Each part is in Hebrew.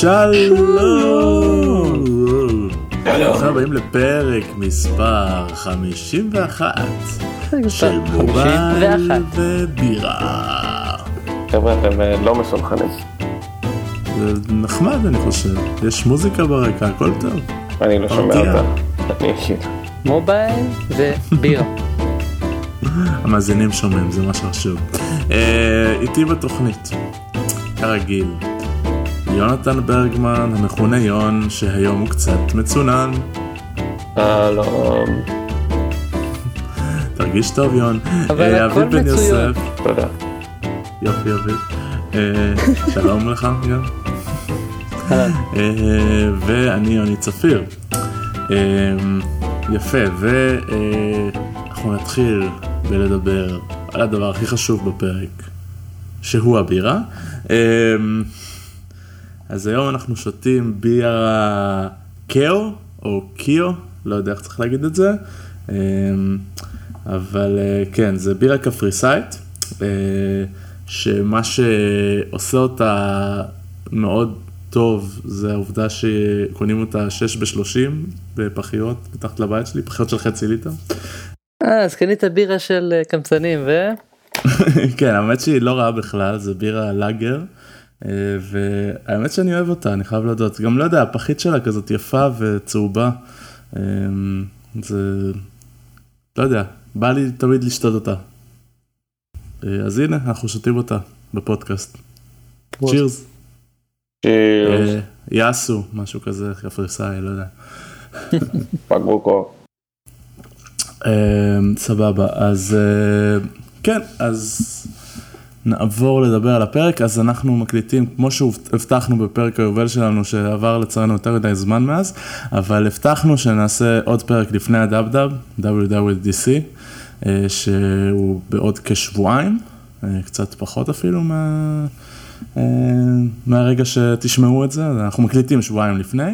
שלום! ברוכים הבאים לפרק מספר 51 של מובייל ובירה. חבר'ה, אתם אה, לא מסונכנים. זה נחמד אני חושב, יש מוזיקה ברקע, הכל טוב. אני לא שומע. אותה. אני כאילו... מובייל ובירה. המאזינים שומעים, זה מה שחשוב. אה, איתי בתוכנית, כרגיל, יונתן ברגמן, המכונה יון, שהיום הוא קצת מצונן. שלום. תרגיש טוב יון. אבל אה, הכל אביב בן מצוין. יוסף, תודה. יופי אביב. אה, שלום לך. אהלן. אה, ואני יוני צפיר. יפה, ואנחנו נתחיל בלדבר על הדבר הכי חשוב בפרק, שהוא הבירה. אז היום אנחנו שותים בירה קיו, או קיו, לא יודע איך צריך להגיד את זה, אה, אבל אה, כן, זה בירה קפריסאית, אה, שמה שעושה אותה מאוד טוב זה העובדה שקונים אותה 6 ב-30 בפחיות מתחת לבית שלי, פחיות של חצי ליטר. אה, אז קנית בירה של אה, קמצנים ו... כן, האמת שהיא לא רעה בכלל, זה בירה לאגר, והאמת שאני אוהב אותה, אני חייב להודות. גם לא יודע, הפחית שלה כזאת יפה וצהובה, אה, זה, לא יודע, בא לי תמיד לשתות אותה. אה, אז הנה, אנחנו שותים אותה בפודקאסט. צ'ירס. צ'ירס. אה, יאסו, משהו כזה, קפריסאי, לא יודע. אה, סבבה, אז אה, כן, אז נעבור לדבר על הפרק, אז אנחנו מקליטים, כמו שהבטחנו בפרק היובל שלנו, שעבר לצערנו יותר מדי זמן מאז, אבל הבטחנו שנעשה עוד פרק לפני הדאב-דאב, WWDC, אה, שהוא בעוד כשבועיים, אה, קצת פחות אפילו מה... אה, מהרגע שתשמעו את זה, אנחנו מקליטים שבועיים לפני.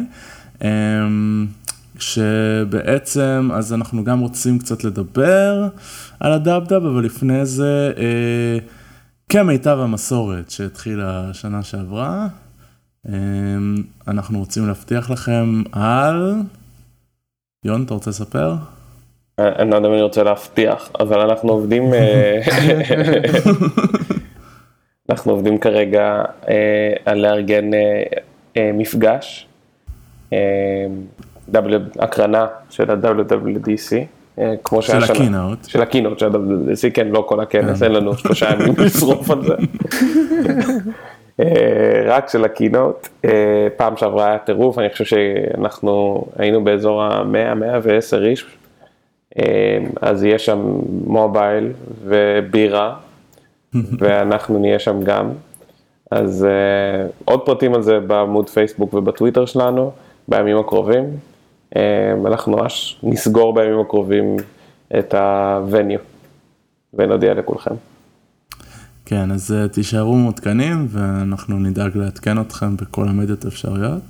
שבעצם, אז אנחנו גם רוצים קצת לדבר על הדאב-דאב, אבל לפני זה, כמיטב המסורת שהתחילה השנה שעברה, אה, אנחנו רוצים להבטיח לכם על... יון, אתה רוצה לספר? אה, אני לא יודע אם אני רוצה להבטיח, אבל אנחנו עובדים... אה, אנחנו עובדים כרגע אה, על לארגן מפגש, הקרנה של ה-WWDC, כמו של שהיה שנה. הקינאוט. של הקינות של ה-WWDC, כן, לא כל הכנס, כן. אין לנו שלושה ימים לשרוף על זה. אה, רק של הקינות, אה, פעם שעברה היה טירוף, אני חושב שאנחנו היינו באזור ה-100-110 איש, אה, אז יהיה שם מובייל ובירה, ואנחנו נהיה שם גם. אז אה, עוד פרטים על זה בעמוד פייסבוק ובטוויטר שלנו, בימים הקרובים. אה, אנחנו ממש נסגור בימים הקרובים את הווניו, ונודיע לכולכם. כן, אז אה, תישארו מעודכנים ואנחנו נדאג לעדכן אתכם בכל המדיות האפשריות.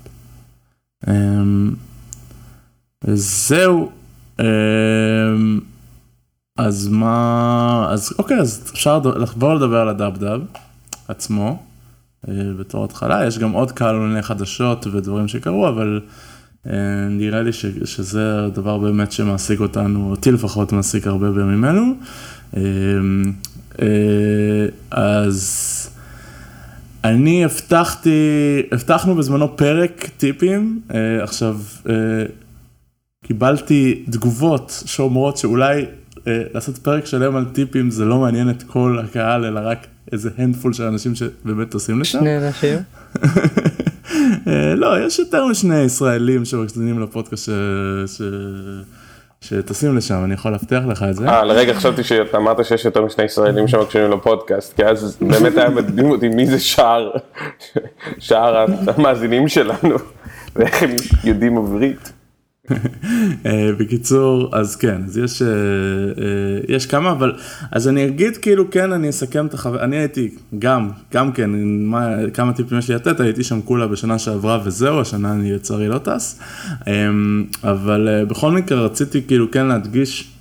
אמ, זהו. אמ, אז מה, אז אוקיי, אז אפשר לחבור לדבר על הדאב-דאב עצמו אה, בתור התחלה, יש גם עוד כמה ענייני חדשות ודברים שקרו, אבל נראה לי ש, שזה הדבר באמת שמעסיק אותנו, אותי לפחות מעסיק הרבה בימים אלו. אה, אה, אז אני הבטחתי, הבטחנו בזמנו פרק טיפים, אה, עכשיו אה, קיבלתי תגובות שאומרות שאולי אה, לעשות פרק שלם על טיפים זה לא מעניין את כל הקהל אלא רק איזה הנדפול של אנשים שבאמת עושים לשם. שני אנשים. אה, לא, יש יותר משני ישראלים שמקשיבים לפודקאסט ש... ש... שטסים לשם, אני יכול להבטיח לך את זה. אה, לרגע חשבתי שאתה אמרת שיש יותר משני ישראלים שמקשיבים לפודקאסט, כי אז באמת היה מדהים אותי מי זה שער, שער המאזינים שלנו, ואיך הם יודעים עברית. אה, בקיצור, אז כן, אז יש, אה, אה, יש כמה, אבל, אז אני אגיד כאילו, כן, אני אסכם את החוויה, אני הייתי גם, גם כן, מה, כמה טיפים יש לי לתת, הייתי שם כולה בשנה שעברה וזהו, השנה אני לצערי לא טס, אבל בכל מקרה רציתי כאילו כן להדגיש,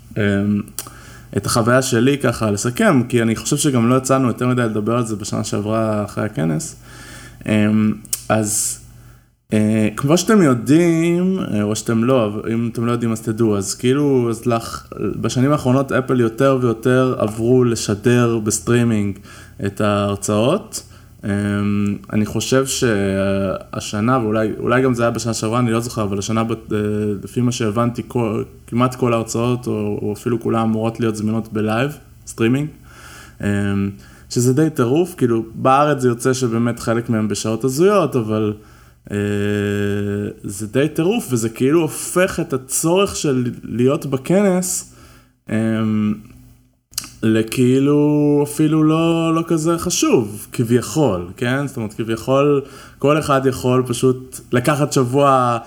את החוויה שלי ככה לסכם, כי אני חושב שגם לא יצאנו יותר מדי לדבר על זה בשנה שעברה אחרי הכנס. אז כמו שאתם יודעים, אה, או שאתם לא, אם אתם לא יודעים אז תדעו, אז כאילו, אז לך, בשנים האחרונות אפל יותר ויותר עברו לשדר בסטרימינג את ההרצאות. אה, אני חושב שהשנה, ואולי גם זה היה בשנה שעברה, אני לא זוכר, אבל השנה, לפי מה שהבנתי, כל, כמעט כל ההרצאות, או, או אפילו כולן אמורות להיות זמינות ב live, streaming. שזה די טירוף, כאילו בארץ זה יוצא שבאמת חלק מהם בשעות הזויות, אבל... אה, זה די טירוף, וזה כאילו הופך את הצורך של להיות בכנס אה, לכאילו אפילו לא, לא כזה חשוב, כביכול, כן? זאת אומרת, כביכול כל אחד יכול פשוט לקחת שבוע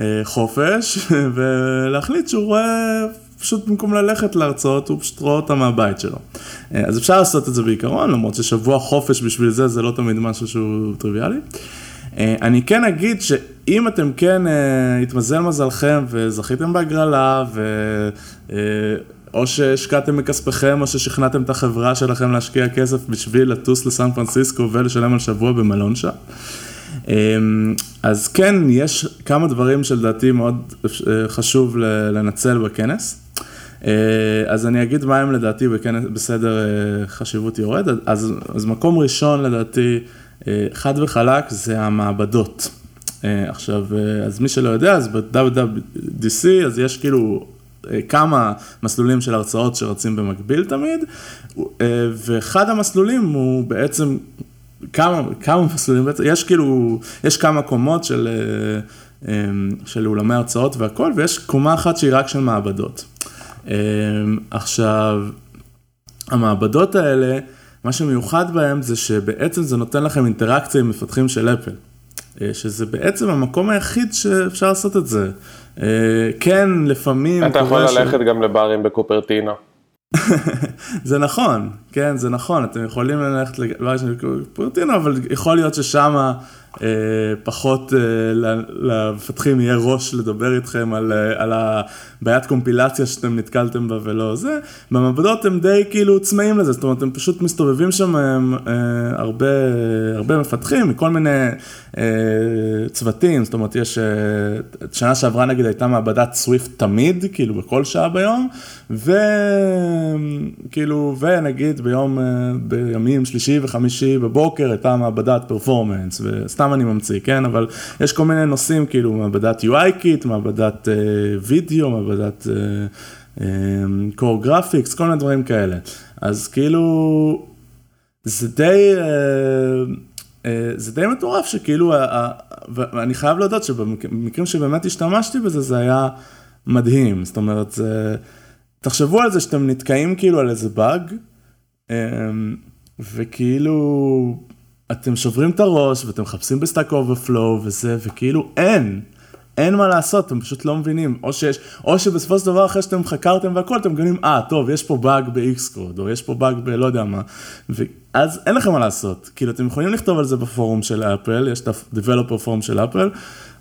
אה, חופש ולהחליט שהוא רואה, פשוט במקום ללכת להרצאות, הוא פשוט רואה אותה מהבית שלו. אז אפשר לעשות את זה בעיקרון, למרות ששבוע חופש בשביל זה, זה לא תמיד משהו שהוא טריוויאלי. אה, אני כן אגיד שאם אתם כן, אה, התמזל מזלכם וזכיתם בהגרלה, ו... אה, או שהשקעתם מכספכם, או ששכנעתם את החברה שלכם להשקיע כסף בשביל לטוס לסן פרנסיסקו ולשלם על שבוע במלון שם. אז כן, יש כמה דברים שלדעתי מאוד חשוב לנצל בכנס. אז אני אגיד מה הם לדעתי בכנס, בסדר חשיבות יורד. אז, אז מקום ראשון לדעתי, חד וחלק זה המעבדות. אה, עכשיו, אה, אז מי שלא יודע, אז ב-WWDC, אז יש כאילו כמה מסלולים של הרצאות שרצים במקביל תמיד, ואחד המסלולים הוא בעצם, כמה, כמה מסלולים יש כאילו, יש כמה קומות של, של אולמי הרצאות והכל, ויש קומה אחת שהיא רק של מעבדות. עכשיו, המעבדות האלה, מה שמיוחד בהם זה שבעצם זה נותן לכם אינטראקציה עם מפתחים של אפל. אה, שזה בעצם המקום היחיד שאפשר לעשות את זה. אה, כן, לפעמים... אתה יכול ללכת ש... גם לברים בקופרטינו. זה נכון, כן, זה נכון, אתם יכולים ללכת לברים של קופרטינו, אבל יכול להיות ששם פחות אה, למפתחים יהיה ראש לדבר איתכם על, אה, על הבעיית קומפילציה שאתם נתקלתם בה ולא זה. במעבדות הם די כאילו צמאים לזה, זאת אומרת, הם פשוט מסתובבים שם הם, הרבה, הרבה מפתחים מכל מיני צוותים, זאת אומרת, יש, שנה שעברה נגיד הייתה מעבדת סוויפט תמיד, כאילו בכל שעה ביום, וכאילו, ונגיד ביום, בימים שלישי וחמישי בבוקר הייתה מעבדת performance, וסתם סתם אני ממציא, כן? אבל יש כל מיני נושאים, כאילו מעבדת UIKit, מעבדת uh, וידאו, מעבדת uh, core graphics, כל מיני דברים כאלה. אז כאילו, זה די... Uh, זה די מטורף שכאילו, ואני חייב להודות שבמקרים שבאמת השתמשתי בזה, זה היה מדהים. זאת אומרת, זה, תחשבו על זה שאתם נתקעים כאילו על איזה באג, וכאילו, אתם שוברים את הראש ואתם מחפשים ב Stack Overflow וזה, וכאילו אין, אין מה לעשות, אתם פשוט לא מבינים, או שיש, או שבסופו של דבר אחרי שאתם חקרתם והכל, אתם מגלים, אה, טוב, יש פה באג ב-Xcode, או יש פה באג בלא יודע מה, ואז אין לכם מה לעשות, כאילו אתם יכולים לכתוב על זה בפורום של אפל, יש את ה-Developer פורום של אפל,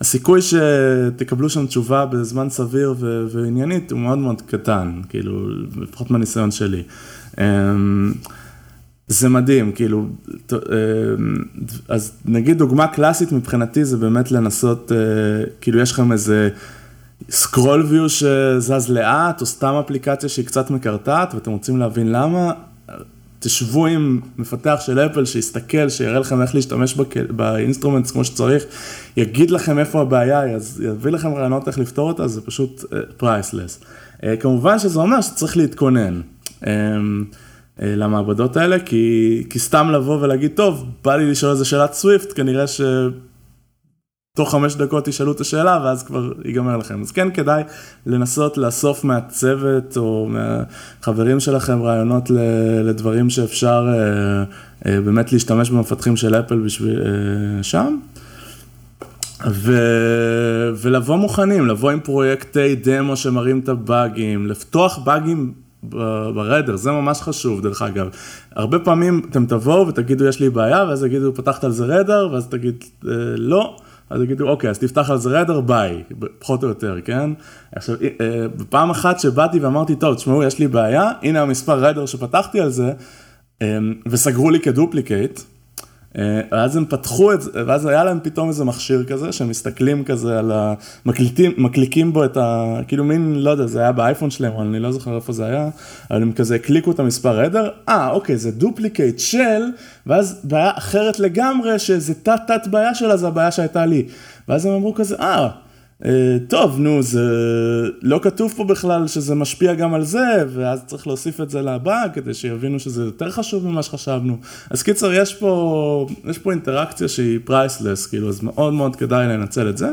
הסיכוי שתקבלו שם תשובה בזמן סביר ו- ועניינית הוא מאוד מאוד קטן, כאילו, לפחות מהניסיון שלי. אמ, זה מדהים, כאילו, אה, אז נגיד דוגמה קלאסית מבחינתי זה באמת לנסות, אה, כאילו יש לכם איזה scroll view שזז לאט, או סתם אפליקציה שהיא קצת מקרטעת, ואתם רוצים להבין למה, תשבו עם מפתח של אפל שיסתכל, שיראה לכם איך להשתמש ב instruments כמו שצריך, יגיד לכם איפה הבעיה יביא לכם רעיונות איך לפתור אותה, זה פשוט priceless. אה, כמובן שזה אומר שצריך להתכונן. אה, למעבדות האלה, כי, כי סתם לבוא ולהגיד, טוב, בא לי לשאול איזה שאלת Swift, כנראה שתוך חמש דקות תשאלו את השאלה ואז כבר ייגמר לכם. אז כן כדאי לנסות לאסוף מהצוות או מהחברים שלכם רעיונות לדברים שאפשר אה, אה, באמת להשתמש במפתחים של אפל בשביל, שם. ו... ולבוא מוכנים, לבוא עם פרויקטי דמו שמראים את הבאגים, לפתוח באגים ברדר, זה ממש חשוב דרך אגב. הרבה פעמים אתם תבואו ותגידו יש לי בעיה, ואז יגידו פתחת על זה רדר, ואז תגיד אה, לא, אז יגידו אוקיי, אז תפתח על זה רדר, ביי, פחות או יותר, כן? עכשיו, אה, בפעם אחת שבאתי ואמרתי, טוב, תשמעו, יש לי בעיה, הנה המספר רדר שפתחתי על זה, אה, וסגרו לי כדופליקייט. אה, ואז הם פתחו את זה, ואז היה להם פתאום איזה מכשיר כזה, שהם מסתכלים כזה על ה... מקליטים, מקליקים בו את ה... כאילו מין, לא יודע, זה היה באייפון שלהם, אני לא זוכר איפה זה היה, אבל הם כזה הקליקו את המספר ראדר, אה, אוקיי, זה duplicate של, ואז בעיה אחרת לגמרי, שזה תת תת בעיה שלה, זה הבעיה שהייתה לי. ואז הם אמרו כזה, אה, טוב, נו, זה לא כתוב פה בכלל שזה משפיע גם על זה, ואז צריך להוסיף את זה לבאג, כדי שיבינו שזה יותר חשוב ממה שחשבנו. אז קיצר, יש פה, יש פה אינטראקציה שהיא פרייסלס, כאילו, אז מאוד מאוד כדאי לנצל את זה,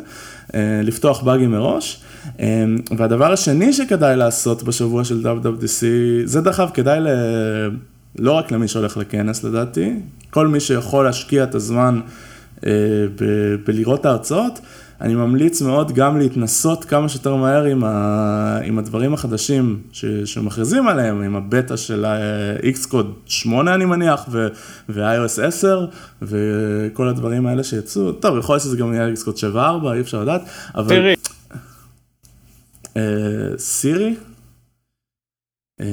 אה, לפתוח באגים מראש. אה, והדבר השני שכדאי לעשות בשבוע של WWDC, זה דרך אגב כדאי ל... לא רק למי שהולך לכנס לדעתי, כל מי שיכול להשקיע את הזמן ב- בלראות את ההרצאות. אני ממליץ מאוד גם להתנסות כמה שיותר מהר עם, ה, עם הדברים החדשים ש, שמכריזים עליהם, עם הבטא של Xcode 8 אני מניח, ו-iOS 10, וכל הדברים האלה שיצאו. טוב, יכול להיות שזה גם יהיה Xcode 7.4, אי אפשר לדעת, אבל... סירי. אה, סירי?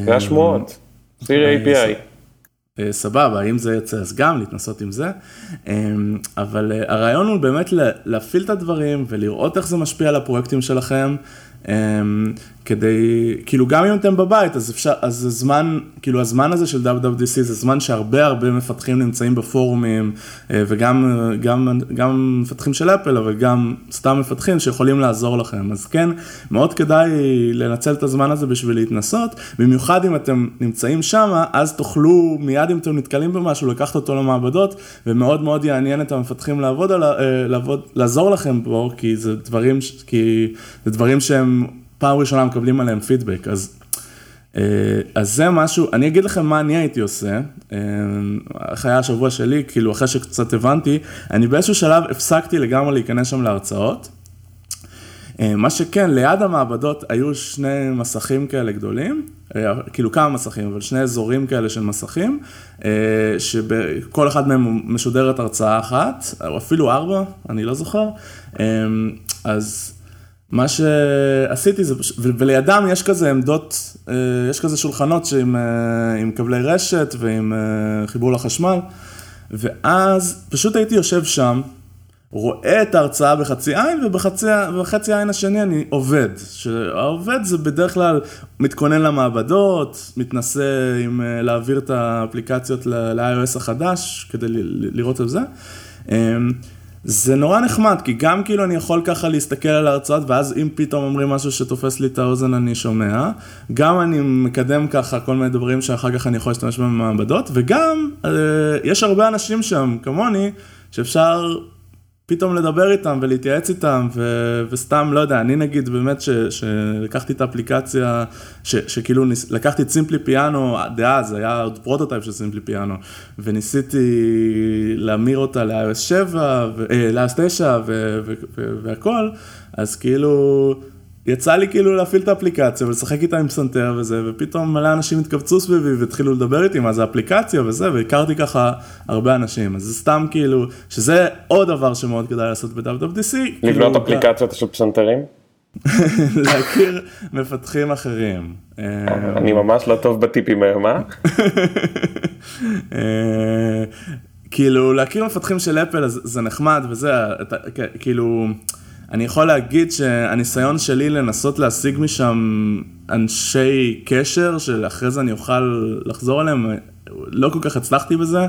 זה השמועות, סירי אה, API. אה, סבבה, אם זה יוצא אז גם להתנסות עם זה, אמ, אבל אה, הרעיון הוא באמת להפעיל את הדברים ולראות איך זה משפיע על הפרויקטים שלכם. כדי, כאילו גם אם אתם בבית, אז אפשר, אז זה זמן, כאילו הזמן הזה של WWDC זה זמן שהרבה הרבה מפתחים נמצאים בפורומים, אה, וגם גם, גם מפתחים של אפל, אבל גם סתם מפתחים שיכולים לעזור לכם. אז כן, מאוד כדאי לנצל את הזמן הזה בשביל להתנסות, במיוחד אם אתם נמצאים שם, אז תוכלו מיד אם אתם נתקלים במשהו, לקחת אותו למעבדות, ומאוד מאוד יעניין את המפתחים לעבוד על, אה, לעבוד, לעזור לכם בו, כי זה דברים, כי זה דברים שהם... פעם ראשונה מקבלים עליהם פידבק, אז, אה, אז זה משהו, אני אגיד לכם מה אני הייתי עושה, אה, היה השבוע שלי, כאילו אחרי שקצת הבנתי, אני באיזשהו שלב הפסקתי לגמרי להיכנס שם להרצאות. אה, מה שכן, ליד המעבדות היו שני מסכים כאלה גדולים, כאילו כמה מסכים, אבל שני אזורים כאלה של מסכים, שכל אחד מהם משודרת הרצאה אחת, או אפילו ארבע, אני לא זוכר. אז מה שעשיתי זה, ולידם יש כזה עמדות, אה, יש כזה שולחנות שעם, אה, עם כבלי רשת ועם אה, חיבור לחשמל, ואז פשוט הייתי יושב שם, רואה את ההרצאה בחצי עין, ובחצי העין השני אני עובד. שהעובד זה בדרך כלל מתכונן למעבדות, מתנסה עם להעביר את האפליקציות ל-iOS החדש, כדי לראות את זה. זה נורא נחמד, כי גם כאילו אני יכול ככה להסתכל על ההרצאות, ואז אם פתאום אומרים משהו שתופס לי את האוזן אני שומע, גם אני מקדם ככה כל מיני דברים שאחר כך אני יכול להשתמש בהם במעבדות, וגם אה, יש הרבה אנשים שם, כמוני, שאפשר פתאום לדבר איתם ולהתייעץ איתם, ו- וסתם, לא יודע, אני נגיד באמת ש- שלקחתי את האפליקציה, ש- שכאילו ניס- לקחתי את Simply Piano, דאז, היה עוד prototype של Simply Piano, וניסיתי להמיר אותה ל-iOS 7, ל-iOS 9 ו- ו- ו- והכל, אז כאילו... יצא לי כאילו להפעיל את האפליקציה ולשחק איתה עם פסנתר וזה, ופתאום מלא אנשים התכווצו סביבי והתחילו לדבר איתי מה זה אפליקציה וזה, והכרתי ככה הרבה אנשים, אז זה סתם כאילו, שזה עוד דבר שמאוד כדאי לעשות ב-WWDC. לבנות כאילו, אפליקציות של פסנתרים? להכיר מפתחים אחרים. אני ממש לא טוב בטיפים היום, אה? כאילו להכיר מפתחים של אפל זה נחמד וזה, כאילו... אני יכול להגיד שהניסיון שלי לנסות להשיג משם אנשי קשר, שאחרי זה אני אוכל לחזור אליהם, לא כל כך הצלחתי בזה.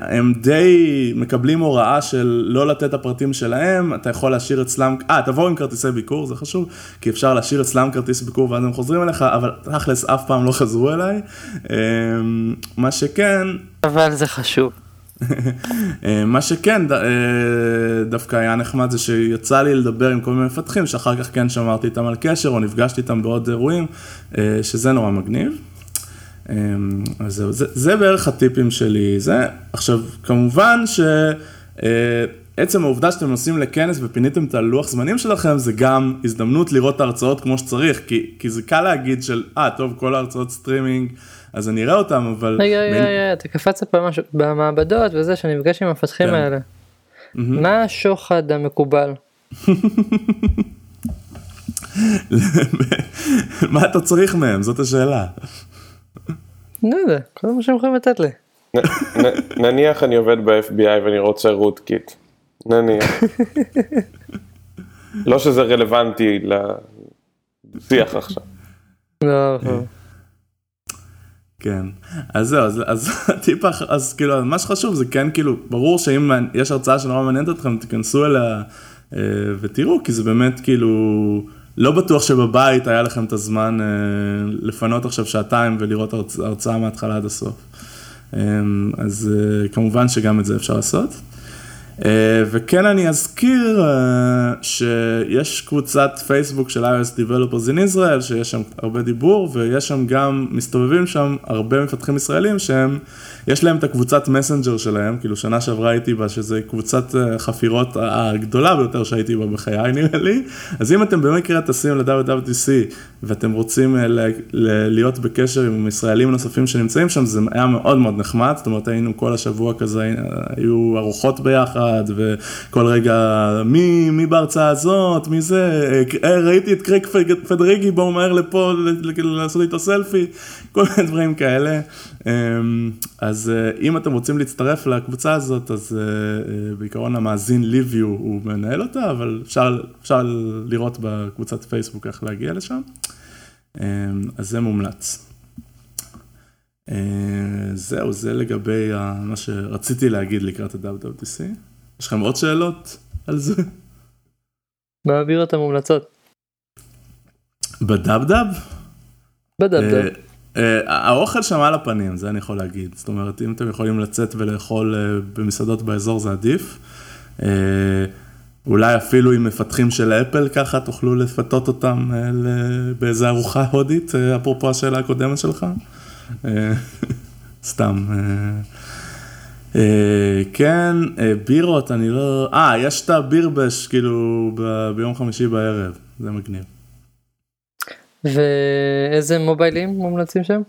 הם די מקבלים הוראה של לא לתת את הפרטים שלהם, אתה יכול להשאיר אצלם, אה, תבואו עם כרטיסי ביקור, זה חשוב, כי אפשר להשאיר אצלם כרטיס ביקור ואז הם חוזרים אליך, אבל תכלס אף פעם לא חזרו אליי. מה שכן... אבל זה חשוב. אה, מה שכן אה, דווקא היה נחמד זה שיצא לי לדבר עם כל מיני מפתחים שאחר כך כן שמרתי איתם על קשר או נפגשתי איתם בעוד אירועים, אה, שזה נורא מגניב. אז זהו, זה, זה בערך הטיפים שלי, זה. עכשיו, כמובן שעצם העובדה שאתם נוסעים לכנס ופיניתם את הלוח זמנים שלכם, זה גם הזדמנות לראות את ההרצאות כמו שצריך, כי, כי זה קל להגיד של, אה, אה, טוב, כל ההרצאות סטרימינג. אז אני אראה אותם, אבל... רגע, רגע, רגע, אתה קפצת פה משהו, במעבדות וזה, שאני נפגש עם המפתחים כן. האלה. מה השוחד המקובל? מה אתה צריך מהם? זאת השאלה. לא יודע, כל מה שהם יכולים לתת לי. נניח אני עובד ב-FBI ואני רוצה רות קיט. נניח. לא שזה רלוונטי לשיח עכשיו. לא, לא. כן, אז זהו, אז, אז טיפה, אז כאילו, מה שחשוב זה כן כאילו, ברור שאם יש הרצאה שנורא מעניינת אתכם, תיכנסו אליה אה, ותראו, כי זה באמת כאילו, לא בטוח שבבית היה לכם את הזמן אה, לפנות עכשיו שעתיים ולראות הרצאה מההתחלה עד הסוף. אה, אז אה, כמובן שגם את זה אפשר לעשות. Uh, וכן אני אזכיר uh, שיש קבוצת פייסבוק של iOS Developers in Israel, שיש שם הרבה דיבור, ויש שם גם, מסתובבים שם הרבה מפתחים ישראלים שהם, יש להם את הקבוצת מסנג'ר שלהם, כאילו שנה שעברה הייתי בה, שזה קבוצת uh, חפירות הגדולה ביותר שהייתי בה בחיי נראה לי, אז אם אתם במקרה טסים ל-WWDC ואתם רוצים ל- להיות בקשר עם ישראלים נוספים שנמצאים שם, זה היה מאוד מאוד נחמד, זאת אומרת היינו כל השבוע כזה, היו ארוחות ביחד. וכל רגע, מי, מי בהרצאה הזאת, מי זה, אה, ראיתי את קרייק פדריגי, בואו מהר לפה לעשות איתו סלפי, כל מיני דברים כאלה. אמ, אז אה, אם אתם רוצים להצטרף לקבוצה הזאת, אז אה, בעיקרון המאזין ליביו הוא מנהל אותה, אבל אפשר, אפשר לראות בקבוצת פייסבוק איך להגיע לשם. אמ, אז זה מומלץ. זהו, זה לגבי מה שרציתי להגיד לקראת ה-WWDC. יש לכם עוד שאלות על זה? מעביר את המומלצות. בדבדב? בדבדב. אה, אה, האוכל שם על הפנים, זה אני יכול להגיד. זאת אומרת, אם אתם יכולים לצאת ולאכול אה, במסעדות באזור זה עדיף. אולי אפילו עם מפתחים של אפל ככה תוכלו לפתות אותם באיזה ארוחה הודית, אפרופו השאלה הקודמת שלך. סתם. אה, כן, אה, בירות, אני לא... אה, יש את הבירבש, כאילו, ביום חמישי בערב, זה מגניב. ואיזה מוביילים מומלצים שם?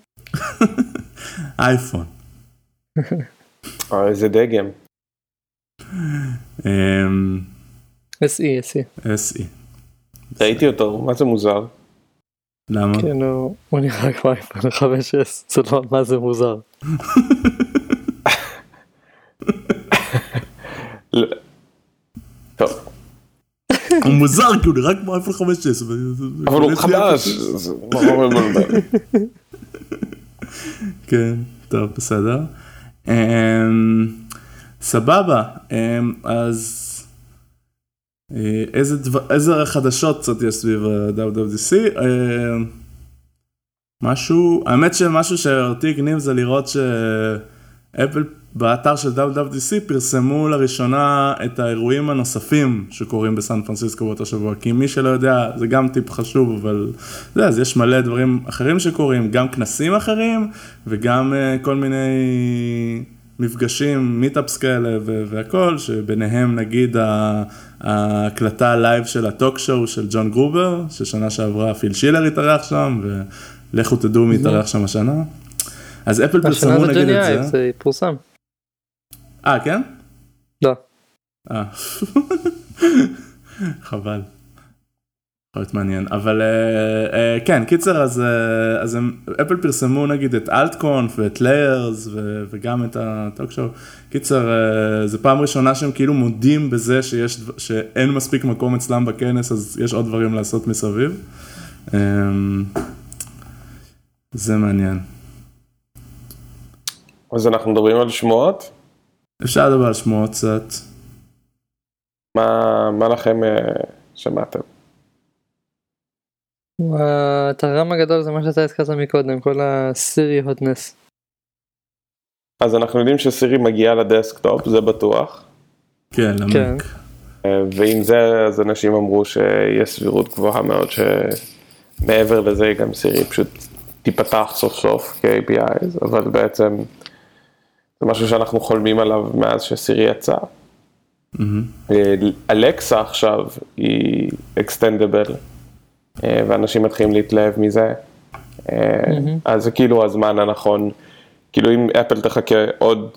אייפון. אה, איזה דגם. SE, SE. SE. ראיתי אותו, מה זה מוזר? למה? כן, הוא נראה כמו אייפון 5S, זה לא מה זה מוזר. טוב. הוא מוזר כי הוא נראה כמו אייפון 5S. אבל הוא חדש. כן, טוב, בסדר. אמ, סבבה, אמ, אז אה, איזה חדשות קצת יש סביב ה-WWDC? אמ, משהו, האמת שמשהו שאותי הגניב זה לראות שאפל באתר של WWDC פרסמו לראשונה את האירועים הנוספים שקורים בסן פרנסיסקו באותו שבוע, כי מי שלא יודע, זה גם טיפ חשוב, אבל זה, אז יש מלא דברים אחרים שקורים, גם כנסים אחרים וגם אה, כל מיני מפגשים, meetups כאלה והכל, שביניהם נגיד ההקלטה live של ה Talk Show של ג'ון גרובר, ששנה שעברה פיל שילר התארח שם, ולכו תדעו מי התארח שם השנה. אז אפל פרסמו נגיד את זה. זה פורסם. אה, כן? לא. אה, חבל. יכול להיות מעניין, אבל uh, uh, כן, קיצר, אז, uh, אז הם, אפל פרסמו נגיד את אלטקונף ואת ליירס וגם את הטוק שואו. קיצר, uh, זו פעם ראשונה שהם כאילו מודים בזה שיש, שאין מספיק מקום אצלם בכנס, אז יש עוד דברים לעשות מסביב. Um, זה מעניין. אז אנחנו מדברים על שמועות? אפשר לדבר על שמועות קצת. מה, מה לכם uh, שמעתם? הטרם הגדול זה מה שאתה הזכרת מקודם, כל הסירי הוטנס. אז אנחנו יודעים שסירי מגיעה לדסקטופ, זה בטוח. כן, למק. אה, ועם זה אז אנשים אמרו שיש סבירות גבוהה מאוד שמעבר לזה גם סירי פשוט תיפתח סוף סוף כ-APIs, אבל בעצם זה משהו שאנחנו חולמים עליו מאז שסירי יצא. Mm-hmm. אלקסה עכשיו היא אקסטנדבל, אה, ואנשים מתחילים להתלהב מזה. Mm-hmm. אז זה כאילו הזמן הנכון, כאילו אם אפל תחכה עוד,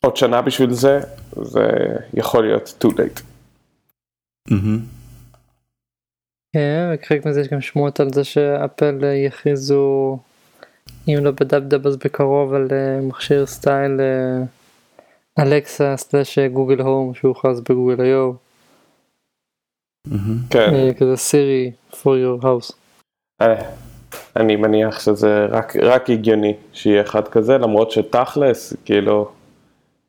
עוד שנה בשביל זה, זה יכול להיות too late. Mm-hmm. כן, וחלק מזה יש גם שמועות על זה שאפל יכריזו אם לא ב dub dub אז בקרוב על אה, מכשיר style Alexa slash Google Home שהוכרז ב Google I/O. כן. כזה Siri for your house. אני מניח שזה רק, רק הגיוני שיהיה אחד כזה, למרות שתכלס, כאילו,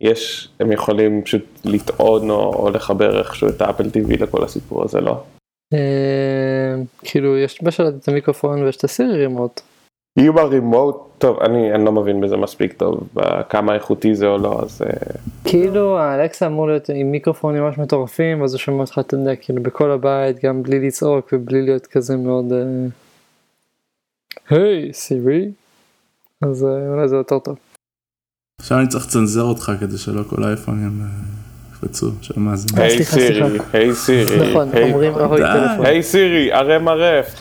יש, הם יכולים פשוט לטעון או, או לחבר איכשהו את ה Apple TV לכל הסיפור הזה, לא? כאילו, יש בשלט את המיקרופון ויש את הסירי רימוט. אם הרימוט, טוב, אני, אני לא מבין בזה מספיק טוב, כמה איכותי זה או לא, אז... כאילו האלקסה אמור להיות עם מיקרופונים ממש מטורפים, אז הוא שומע אותך, אתה יודע, כאילו בכל הבית, גם בלי לצעוק ובלי להיות כזה מאוד... היי, סירי. אז אולי זה יותר טוב. עכשיו אני צריך לצנזר אותך כדי שלא כל האייפונים יקפצו, שמה זה. היי סירי, היי סירי. נכון, אומרים אהוי טלפון. היי Siri, rm -rf.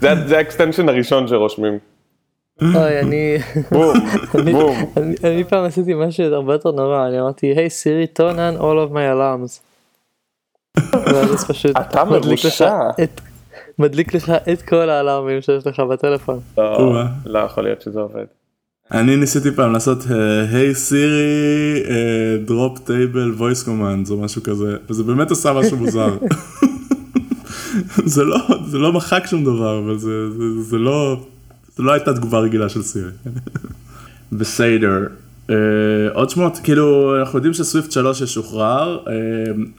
זה ה extension הראשון שרושמים. אוי, אני... בום, בום. אני פעם עשיתי משהו הרבה יותר נורא, אני אמרתי, hey Siri, turn on all of my alarms. אתה מרושע. מדליק לך את כל ה alarm־ים שיש לך בטלפון. לא יכול להיות שזה עובד. אני ניסיתי פעם לעשות hey Siri drop table voice commands או משהו כזה וזה באמת עושה משהו מוזר. זה לא זה לא מחק שום דבר אבל זה זה, זה לא זה לא הייתה תגובה רגילה של סירי. בסדר. Uh, עוד שמות כאילו אנחנו יודעים ש Swift 3 ישוחרר אה,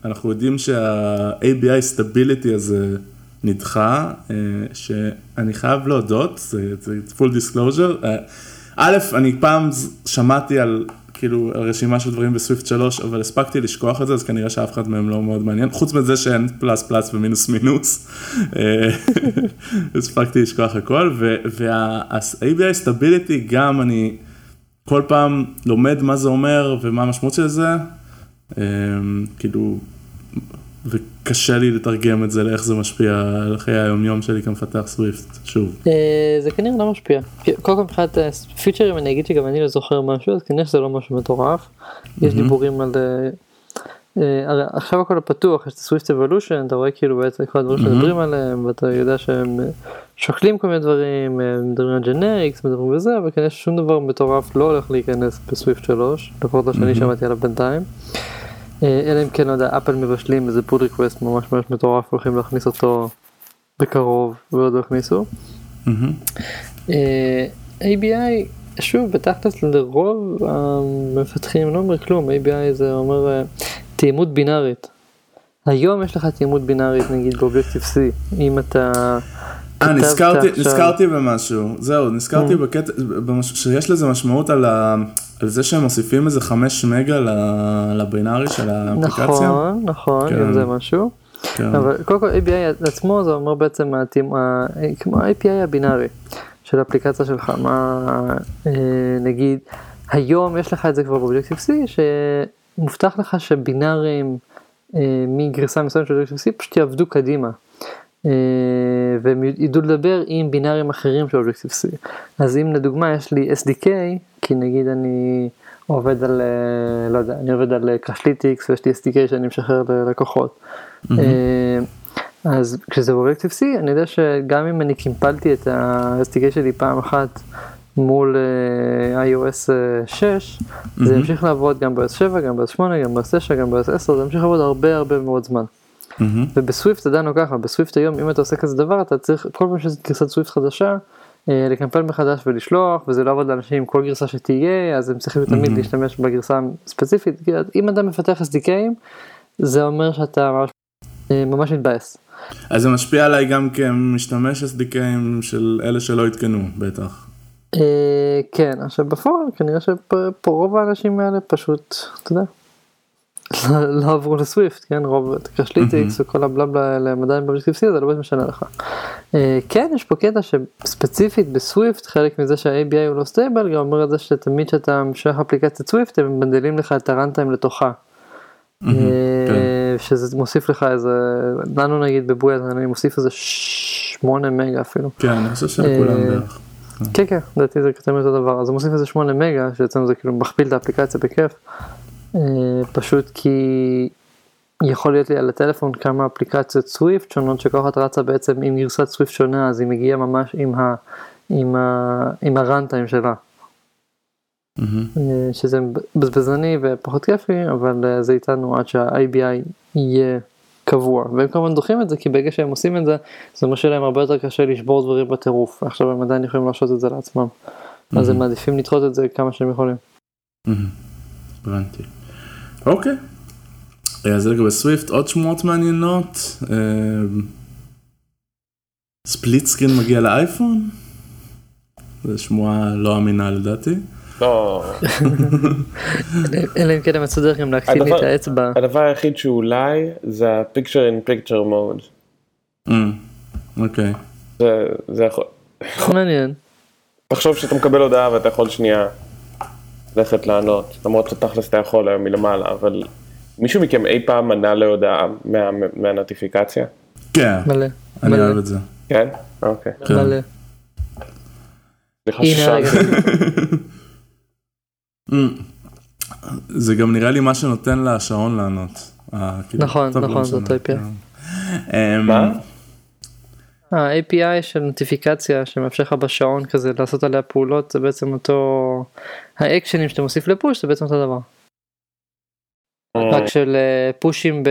אנחנו יודעים שה-ABI stability הזה נדחה אה, שאני חייב להודות זה, זה full disclosure. Uh, א', אני פעם שמעתי על כאילו רשימה של דברים בסוויפט 3 אבל הספקתי לשכוח את זה אז כנראה שאף אחד מהם לא מאוד מעניין חוץ מזה שאין פלאס פלאס ומינוס מינוס. הספקתי לשכוח הכל וה-ABI סטביליטי גם אני. כל פעם לומד מה זה אומר ומה המשמעות של זה, כאילו, וקשה לי לתרגם את זה לאיך זה משפיע על חיי היומיום שלי כמפתח Swift, שוב. זה כנראה לא משפיע. קודם כל מבחינת פיצ'רים אני אגיד שגם אני לא זוכר משהו, אז כנראה שזה לא משהו מטורף. יש דיבורים על... עכשיו הכל פתוח, יש את Swift Evolution, אתה רואה כאילו בעצם כל הדברים שמדברים עליהם, ואתה יודע שהם שוקלים כל מיני דברים, מדברים על generics, מדברים בזה, אבל כנראה ששום דבר מטורף לא הולך להיכנס ב Swift 3, לפחות לא שאני שמעתי עליו בינתיים. אלא אם כן, לא יודע, אפל מבשלים איזה pull request ממש ממש מטורף, הולכים להכניס אותו בקרוב, ועוד לא הכניסו. ABI, שוב, בתכלס לרוב המפתחים לא אומר כלום, ABI זה אומר תאימות בינארית. היום יש לך תאימות בינארית נגיד ב Objective-C, אם אתה... אה, נזכרתי, נזכרתי במשהו, זהו, נזכרתי בקטע, שיש לזה משמעות על, ה, על זה שהם מוסיפים איזה 5 מגה לבינארי של האפליקציה. נכון, נכון, כן. זה משהו. כן. אבל קודם כל API עצמו זה אומר בעצם כמו ה-API הבינארי של האפליקציה שלך, מה נגיד, היום יש לך את זה כבר באובייקטיב C, שמובטח לך שבינארים מגרסה מסוימת של אובייקטיב C פשוט יעבדו קדימה. והם ידעו לדבר עם בינארים אחרים של אובייקטיב C. אז אם לדוגמה יש לי SDK, כי נגיד אני עובד על, לא יודע, אני עובד על Crashlytics ויש לי SDK שאני משחרר ללקוחות. Mm-hmm. אז כשזה ב Objective-C, אני יודע שגם אם אני קימפלתי את ה-SDK שלי פעם אחת מול iOS 6, mm-hmm. זה ימשיך לעבוד גם ב-OS 7, גם ב-OS 8, גם ב-OS 9, גם ב-OS 10, זה ימשיך לעבוד הרבה הרבה מאוד זמן. Mm-hmm. וב Swift עדיין לא ככה, ב Swift היום אם אתה עושה כזה דבר אתה צריך כל פעם שיש גרסת Swift חדשה לקמפל מחדש ולשלוח וזה לא יעבוד לאנשים עם כל גרסה שתהיה אז הם צריכים תמיד mm-hmm. להשתמש בגרסה הספציפית, אם אתה מפתח SDK ים זה אומר שאתה ממש, ממש מתבאס. אז זה משפיע עליי גם כמשתמש SDK ים של אלה שלא התקנו בטח. כן, עכשיו בפועל כנראה שפה רוב האנשים האלה פשוט, אתה יודע. לא עברו ל Swift, כן, רוב Crashlytics וכל הבלבלה האלה הם עדיין ב Objective-C, זה לא באמת משנה לך. כן, יש פה קטע שספציפית ב Swift, חלק מזה שה-ABI הוא לא stable, גם אומר את זה שתמיד כשאתה משלח אפליקציית Swift, הם מבנדלים לך את ה runtime לתוכה. שזה מוסיף לך איזה, לנו נגיד בבוי, אני מוסיף איזה 8 מגה אפילו. כן, אני חושב שכולם בערך. כן, כן, לדעתי זה כתב אותו דבר, אז הוא מוסיף איזה 8 מגה, שאצלנו זה כאילו מכפיל את האפליקציה בכיף. פשוט כי יכול להיות לי על הטלפון כמה אפליקציות סוויפט שונות שכל אחת רצה בעצם עם גרסת סוויפט שונה אז היא מגיעה ממש עם, ה, עם, ה, עם הראנטיים שלה. Mm-hmm. שזה בזבזני ופחות כיפי אבל זה איתנו עד שה-IBI יהיה קבוע והם כמובן דוחים את זה כי ברגע שהם עושים את זה זה אומר שלהם הרבה יותר קשה לשבור דברים בטירוף עכשיו הם עדיין יכולים לעשות את זה לעצמם mm-hmm. אז הם מעדיפים לדחות את זה כמה שהם יכולים. הבנתי. אוקיי. אז לגבי סוויפט עוד שמועות מעניינות. ספליט סקרין מגיע לאייפון? זו שמועה לא אמינה לדעתי. לא. אלא אם כן הם מצאו דרך גם להקטין לי את האצבע. הדבר היחיד שאולי זה ה-picture in picture mode. אוקיי. זה יכול. מעניין. תחשוב שאתה מקבל הודעה ואתה יכול שנייה ללכת לענות, למרות שתכלס אתה יכול היום מלמעלה, אבל מישהו מכם אי פעם ענה להודעה מהנוטיפיקציה? כן. מלא. אני אוהב את זה. כן? אוקיי. מלא. סליחה ששאלתי. זה גם נראה לי מה שנותן לשעון לענות. נכון, נכון, זאת API. מה? ה-API של נוטיפיקציה שמאפשר לך בשעון כזה לעשות עליה פעולות זה בעצם אותו האקשנים שאתה מוסיף לפוש זה בעצם אותו דבר. רק של פושים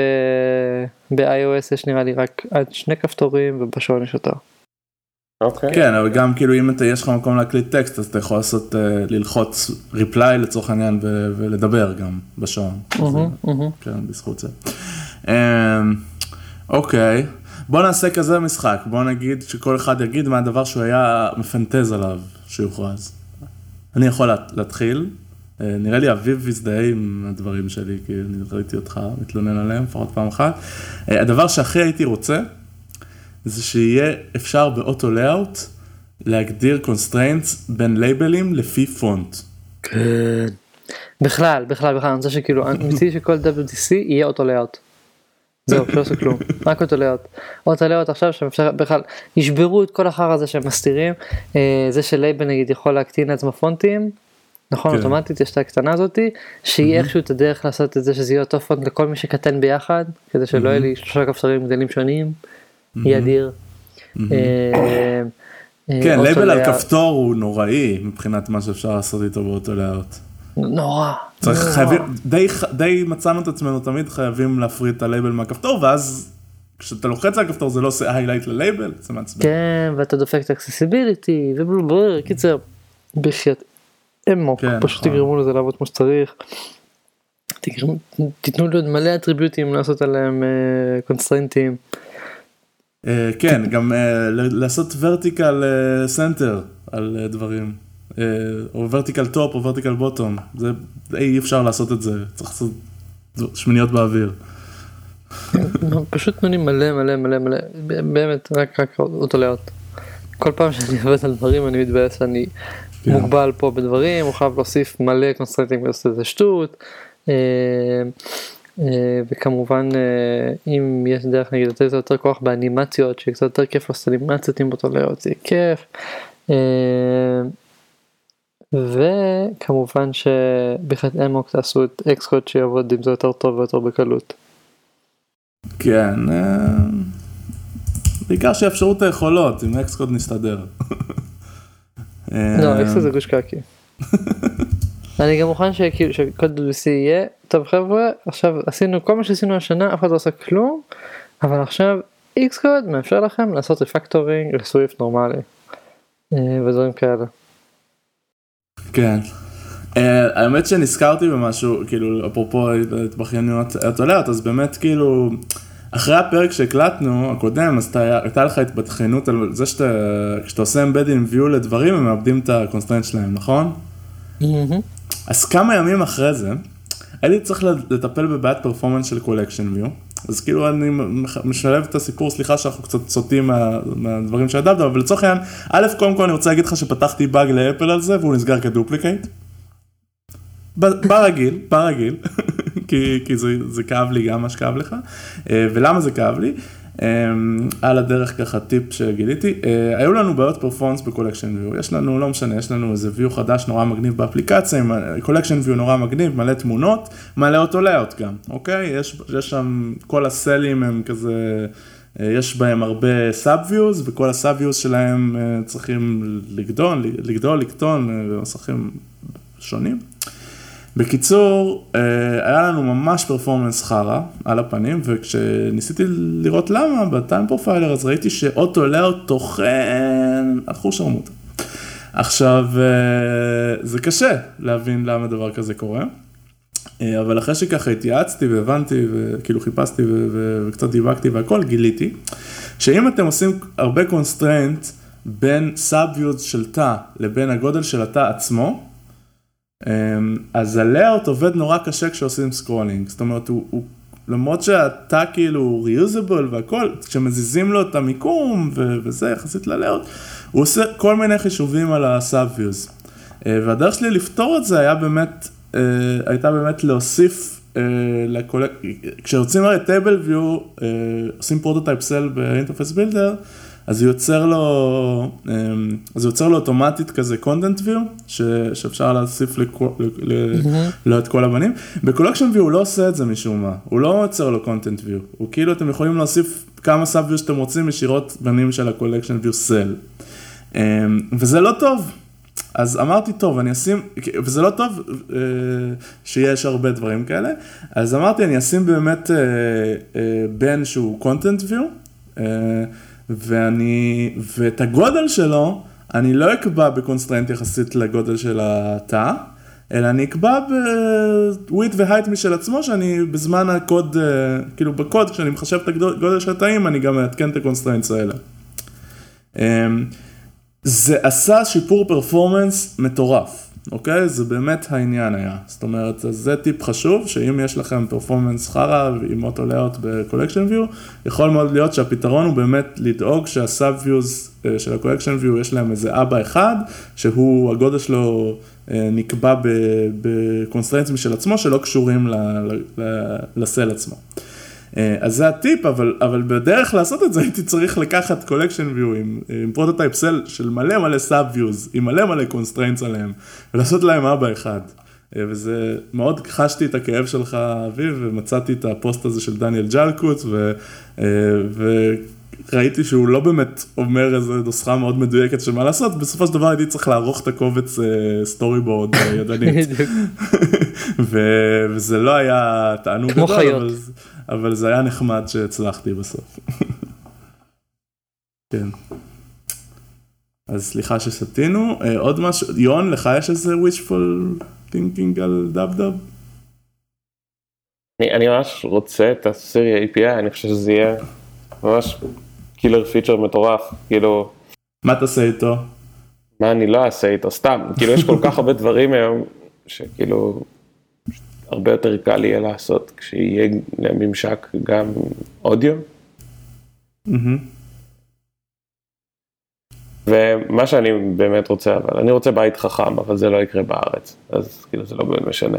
ב-iOS יש נראה לי רק עד שני כפתורים ובשעון יש יותר. אוקיי. כן, אבל גם כאילו אם אתה, יש לך מקום להקליט טקסט, אז אתה יכול לעשות, ללחוץ ריפליי לצורך העניין ולדבר גם בשעון. כן, בזכות זה. אוקיי, בוא נעשה כזה משחק, בוא נגיד שכל אחד יגיד מה הדבר שהוא היה מפנטז עליו שיוכרז. אני יכול להתחיל, נראה לי אביב יזדהה עם הדברים שלי, כי אני ראיתי אותך מתלונן עליהם לפחות פעם אחת. הדבר שהכי הייתי רוצה, זה שיהיה אפשר באוטו לאאוט להגדיר constraints בין לייבלים לפי פונט. כן. בכלל, בכלל, בכלל, אני רוצה שכאילו, אני מציע שכל WTC יהיה אוטו לאאוט. זהו, לא עושה כלום, רק auto layout. auto layout עכשיו שאפשר בכלל, ישברו את כל החרא הזה שהם מסתירים, זה שלייבל נגיד יכול להקטין לעצמו פונטים, נכון, אוטומטית יש את הקטנה הזאתי, שיהיה איכשהו את הדרך לעשות את זה שזה יהיה אותו פונט לכל מי שקטן ביחד, כדי שלא יהיה לי שלושה כפתורים גדלים שונים. יהיה אדיר. כן, לייבל על כפתור הוא נוראי מבחינת מה שאפשר לעשות איתו ב auto layout. נורא. צריך חייבים, די מצאנו את עצמנו תמיד חייבים להפריד את הלייבל מהכפתור ואז כשאתה לוחץ על הכפתור זה לא עושה highlight ל label, זה מעצבן. כן, ואתה דופק את ה accessibility ובלבל, קיצר, בחייאת אמוק, פשוט תגרמו לזה לעבוד כמו שצריך. תיתנו לי עוד מלא attribute ים לעשות עליהם constraint ים. כן, גם לעשות vertical center על דברים, או vertical top או vertical bottom, זה אי אפשר לעשות את זה, צריך לעשות שמיניות באוויר. פשוט תנו מלא מלא מלא מלא, באמת רק רק auto layout. כל פעם שאני עובד על דברים אני מתבאס שאני מוגבל פה בדברים, הוא חייב להוסיף מלא constraint ים ולעשות את זה שטות. וכמובן אם יש דרך נגיד לתת יותר כוח באנימציות שקצת יותר כיף לעשות אנימציות עם auto layout זה כיף. וכמובן שבכלל אמוק תעשו את Xcode שיעבוד עם זה יותר טוב ויותר בקלות. כן, בעיקר שיאפשרו את היכולות, עם Xcode נסתדר. לא, Xcode זה גוש קקי. אני גם מוכן שכל WWDC יהיה טוב חבר'ה עכשיו עשינו כל מה שעשינו השנה אף אחד לא עושה כלום אבל עכשיו Xcode מאפשר לכם לעשות refactoring ל Swift נורמלי ודברים כאלה. כן. האמת שנזכרתי במשהו כאילו אפרופו התבכיינויות עולרת אז באמת כאילו אחרי הפרק שהקלטנו הקודם אז הייתה לך התבכיינות על זה שאתה כשאתה עושה embedding view לדברים הם מאבדים את ה constraint שלהם נכון? אז כמה ימים אחרי זה, הייתי צריך לטפל בבעיית performance של collection view, אז כאילו אני משלב את הסיפור, סליחה שאנחנו קצת סוטים מה, מהדברים שידעת, אבל לצורך העניין, א', קודם כל אני רוצה להגיד לך שפתחתי באג ל Apple על זה והוא נסגר כ duplicate. ברגיל, ברגיל, כי, כי זה, זה כאב לי גם מה שכאב לך, ולמה זה כאב לי? על הדרך ככה טיפ שגיליתי, היו לנו בעיות performance ב collection view, יש לנו, לא משנה, יש לנו איזה view חדש נורא מגניב באפליקציה, collection view נורא מגניב, מלא תמונות, מלא auto layout גם, אוקיי? יש, יש שם, כל ה cell ים הם כזה... יש בהם הרבה sub views וכל ה sub views שלהם צריכים לגדול, לגדול, לקטון במסכים שונים. בקיצור, היה לנו ממש performance חרא על הפנים, וכשניסיתי לראות למה, ב Time Profiler אז ראיתי ש auto layout טוחן אחוז שרמוטה. עכשיו, זה קשה להבין למה דבר כזה קורה, אבל אחרי שככה התייעצתי והבנתי, וכאילו חיפשתי וקצת דיבגתי והכל, גיליתי, שאם אתם עושים הרבה constraint בין sub views של תא לבין הגודל של התא עצמו, אז ה layout עובד נורא קשה כשעושים scrolling, זאת אומרת הוא, הוא למרות שהתא כאילו reusable והכל, כשמזיזים לו את המיקום וזה יחסית ל layout, הוא עושה כל מיני חישובים על ה sub views. והדרך שלי לפתור את זה היה באמת, הייתה באמת להוסיף, לקול... כשרוצים הרי table view, עושים prototype cell ב Interface Builder, אז הוא יוצר לו, אז הוא יוצר לו אוטומטית כזה content view, שאפשר להוסיף לו את כל הבנים. ב collection view הוא לא עושה את זה משום מה, הוא לא יוצר לו content view, הוא כאילו אתם יכולים להוסיף כמה sub view שאתם רוצים ישירות בנים של ה collection view cell. וזה לא טוב. אז אמרתי, טוב, אני אשים, וזה לא טוב שיש הרבה דברים כאלה, אז אמרתי, אני אשים באמת בן שהוא content view, ואני, ואת הגודל שלו, אני לא אקבע ב constraint יחסית לגודל של התא, אלא אני אקבע בוויט והייט משל עצמו, שאני בזמן הקוד, כאילו בקוד, כשאני מחשב את הגודל של התאים, אני גם מעדכן את ה constraints האלה. זה עשה שיפור performance מטורף. אוקיי? זה באמת העניין היה. זאת אומרת, זה טיפ חשוב, שאם יש לכם performance חרא עם Auto Layout ב collection view, יכול מאוד להיות שהפתרון הוא באמת לדאוג שה subviews של ה collection view, יש להם איזה אבא אחד, שהוא, הגודל שלו נקבע ב constraintים של עצמו, שלא קשורים ל cell עצמו. אז זה הטיפ, אבל, אבל בדרך לעשות את זה הייתי צריך לקחת collection view עם, prototype cell של מלא מלא subviews, עם מלא מלא constraints עליהם, ולעשות להם אבא אחד. וזה, מאוד חשתי את הכאב שלך, אביב, ומצאתי את הפוסט הזה של דניאל ג'לקוט, ו, וראיתי שהוא לא באמת אומר איזה נוסחה מאוד מדויקת של מה לעשות, בסופו של דבר הייתי צריך לערוך את הקובץ storyboard ידנית. וזה לא היה תענוג גדול, אבל... אבל זה היה נחמד שהצלחתי בסוף. כן. אז סליחה שסטינו, עוד משהו, יון, לך יש איזה wishful thinking על דאב דאב? אני, אני ממש רוצה את הסירי API, אני חושב שזה יהיה ממש killer feature מטורף, כאילו... מה תעשה איתו? מה אני לא אעשה איתו, סתם, כאילו יש כל כך הרבה דברים היום, שכאילו... הרבה יותר קל יהיה לעשות כשיהיה לממשק גם אודיו. ומה שאני באמת רוצה, אבל אני רוצה בית חכם, אבל זה לא יקרה בארץ, אז כאילו זה לא באמת משנה.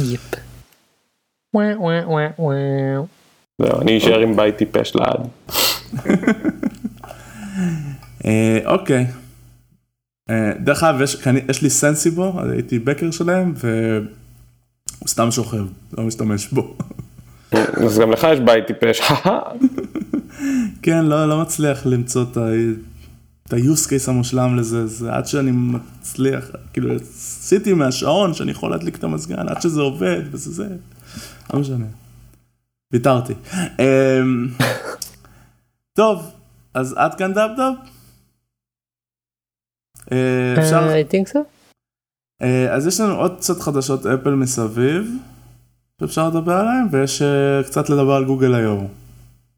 יפ. זהו, אני אשאר עם בית טיפש לעד. אוקיי. דרך אגב, יש, לי סנסיבו, הייתי בקר שלהם, והוא סתם שוכב, לא משתמש בו. אז גם לך יש בית טיפש, כן, לא, לא מצליח למצוא את ה... את ה-use case המושלם לזה, זה עד שאני מצליח, כאילו עשיתי מהשעון שאני יכול להדליק את המזגן, עד שזה עובד וזה זה, לא משנה. ויתרתי. טוב, אז עד כאן דאב דאב. אפשר? I think so. אז יש לנו עוד קצת חדשות אפל מסביב, שאפשר לדבר עליהן, ויש קצת לדבר על גוגל היום.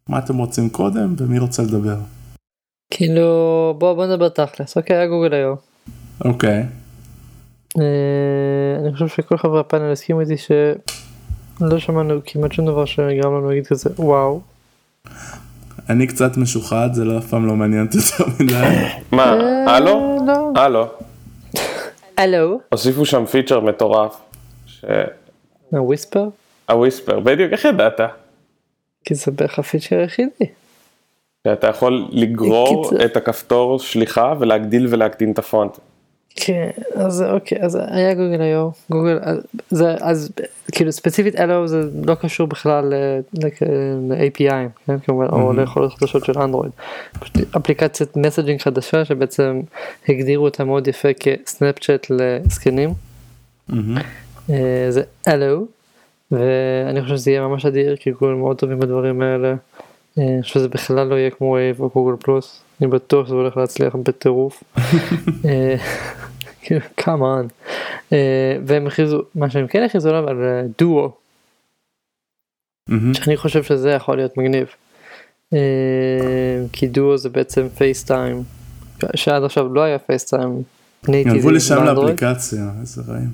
מה אתם רוצים קודם, ומי רוצה לדבר? כאילו, בוא, בוא נדבר תכלס, אוקיי, היה גוגל היום. אוקיי. אני חושב שכל חברי הפאנל הסכימו איתי שלא שמענו כמעט שום דבר שגרם לנו להגיד כזה וואו. אני קצת משוחד, זה לא אף פעם לא מעניין אותי יותר מדי. מה, הלו? הלו. הלו. הוסיפו שם feature מטורף. ה whisper? ה whisper, בדיוק, איך ידעת? כי זה בערך ה feature היחידי. אתה יכול לגרור את הכפתור שליחה ולהגדיל ולהקטין את הפונט. כן, אז אוקיי, אז היה Google I/O, Google, זה, אז כאילו ספציפית Allo זה לא קשור בכלל ל-API, כן, כמובן, או ליכולות חדשות של אנדרואיד. פשוט אפליקציית messaging חדשה שבעצם הגדירו אותה מאוד יפה כ Snapchat לזקנים. זה Allo, ואני חושב שזה יהיה ממש אדיר, כי גוגל מאוד טובים בדברים האלה. אני חושב שזה בכלל לא יהיה כמו Wave או Google Plus, אני בטוח שזה הולך להצליח בטירוף. כמובן. והם הכריזו, מה שהם כן הכריזו עליו על דואו. שאני חושב שזה יכול להיות מגניב. כי דואו זה בעצם פייסטיים, שעד עכשיו לא היה פייסטיים. גנבו לי שם לאפליקציה, איזה רעים.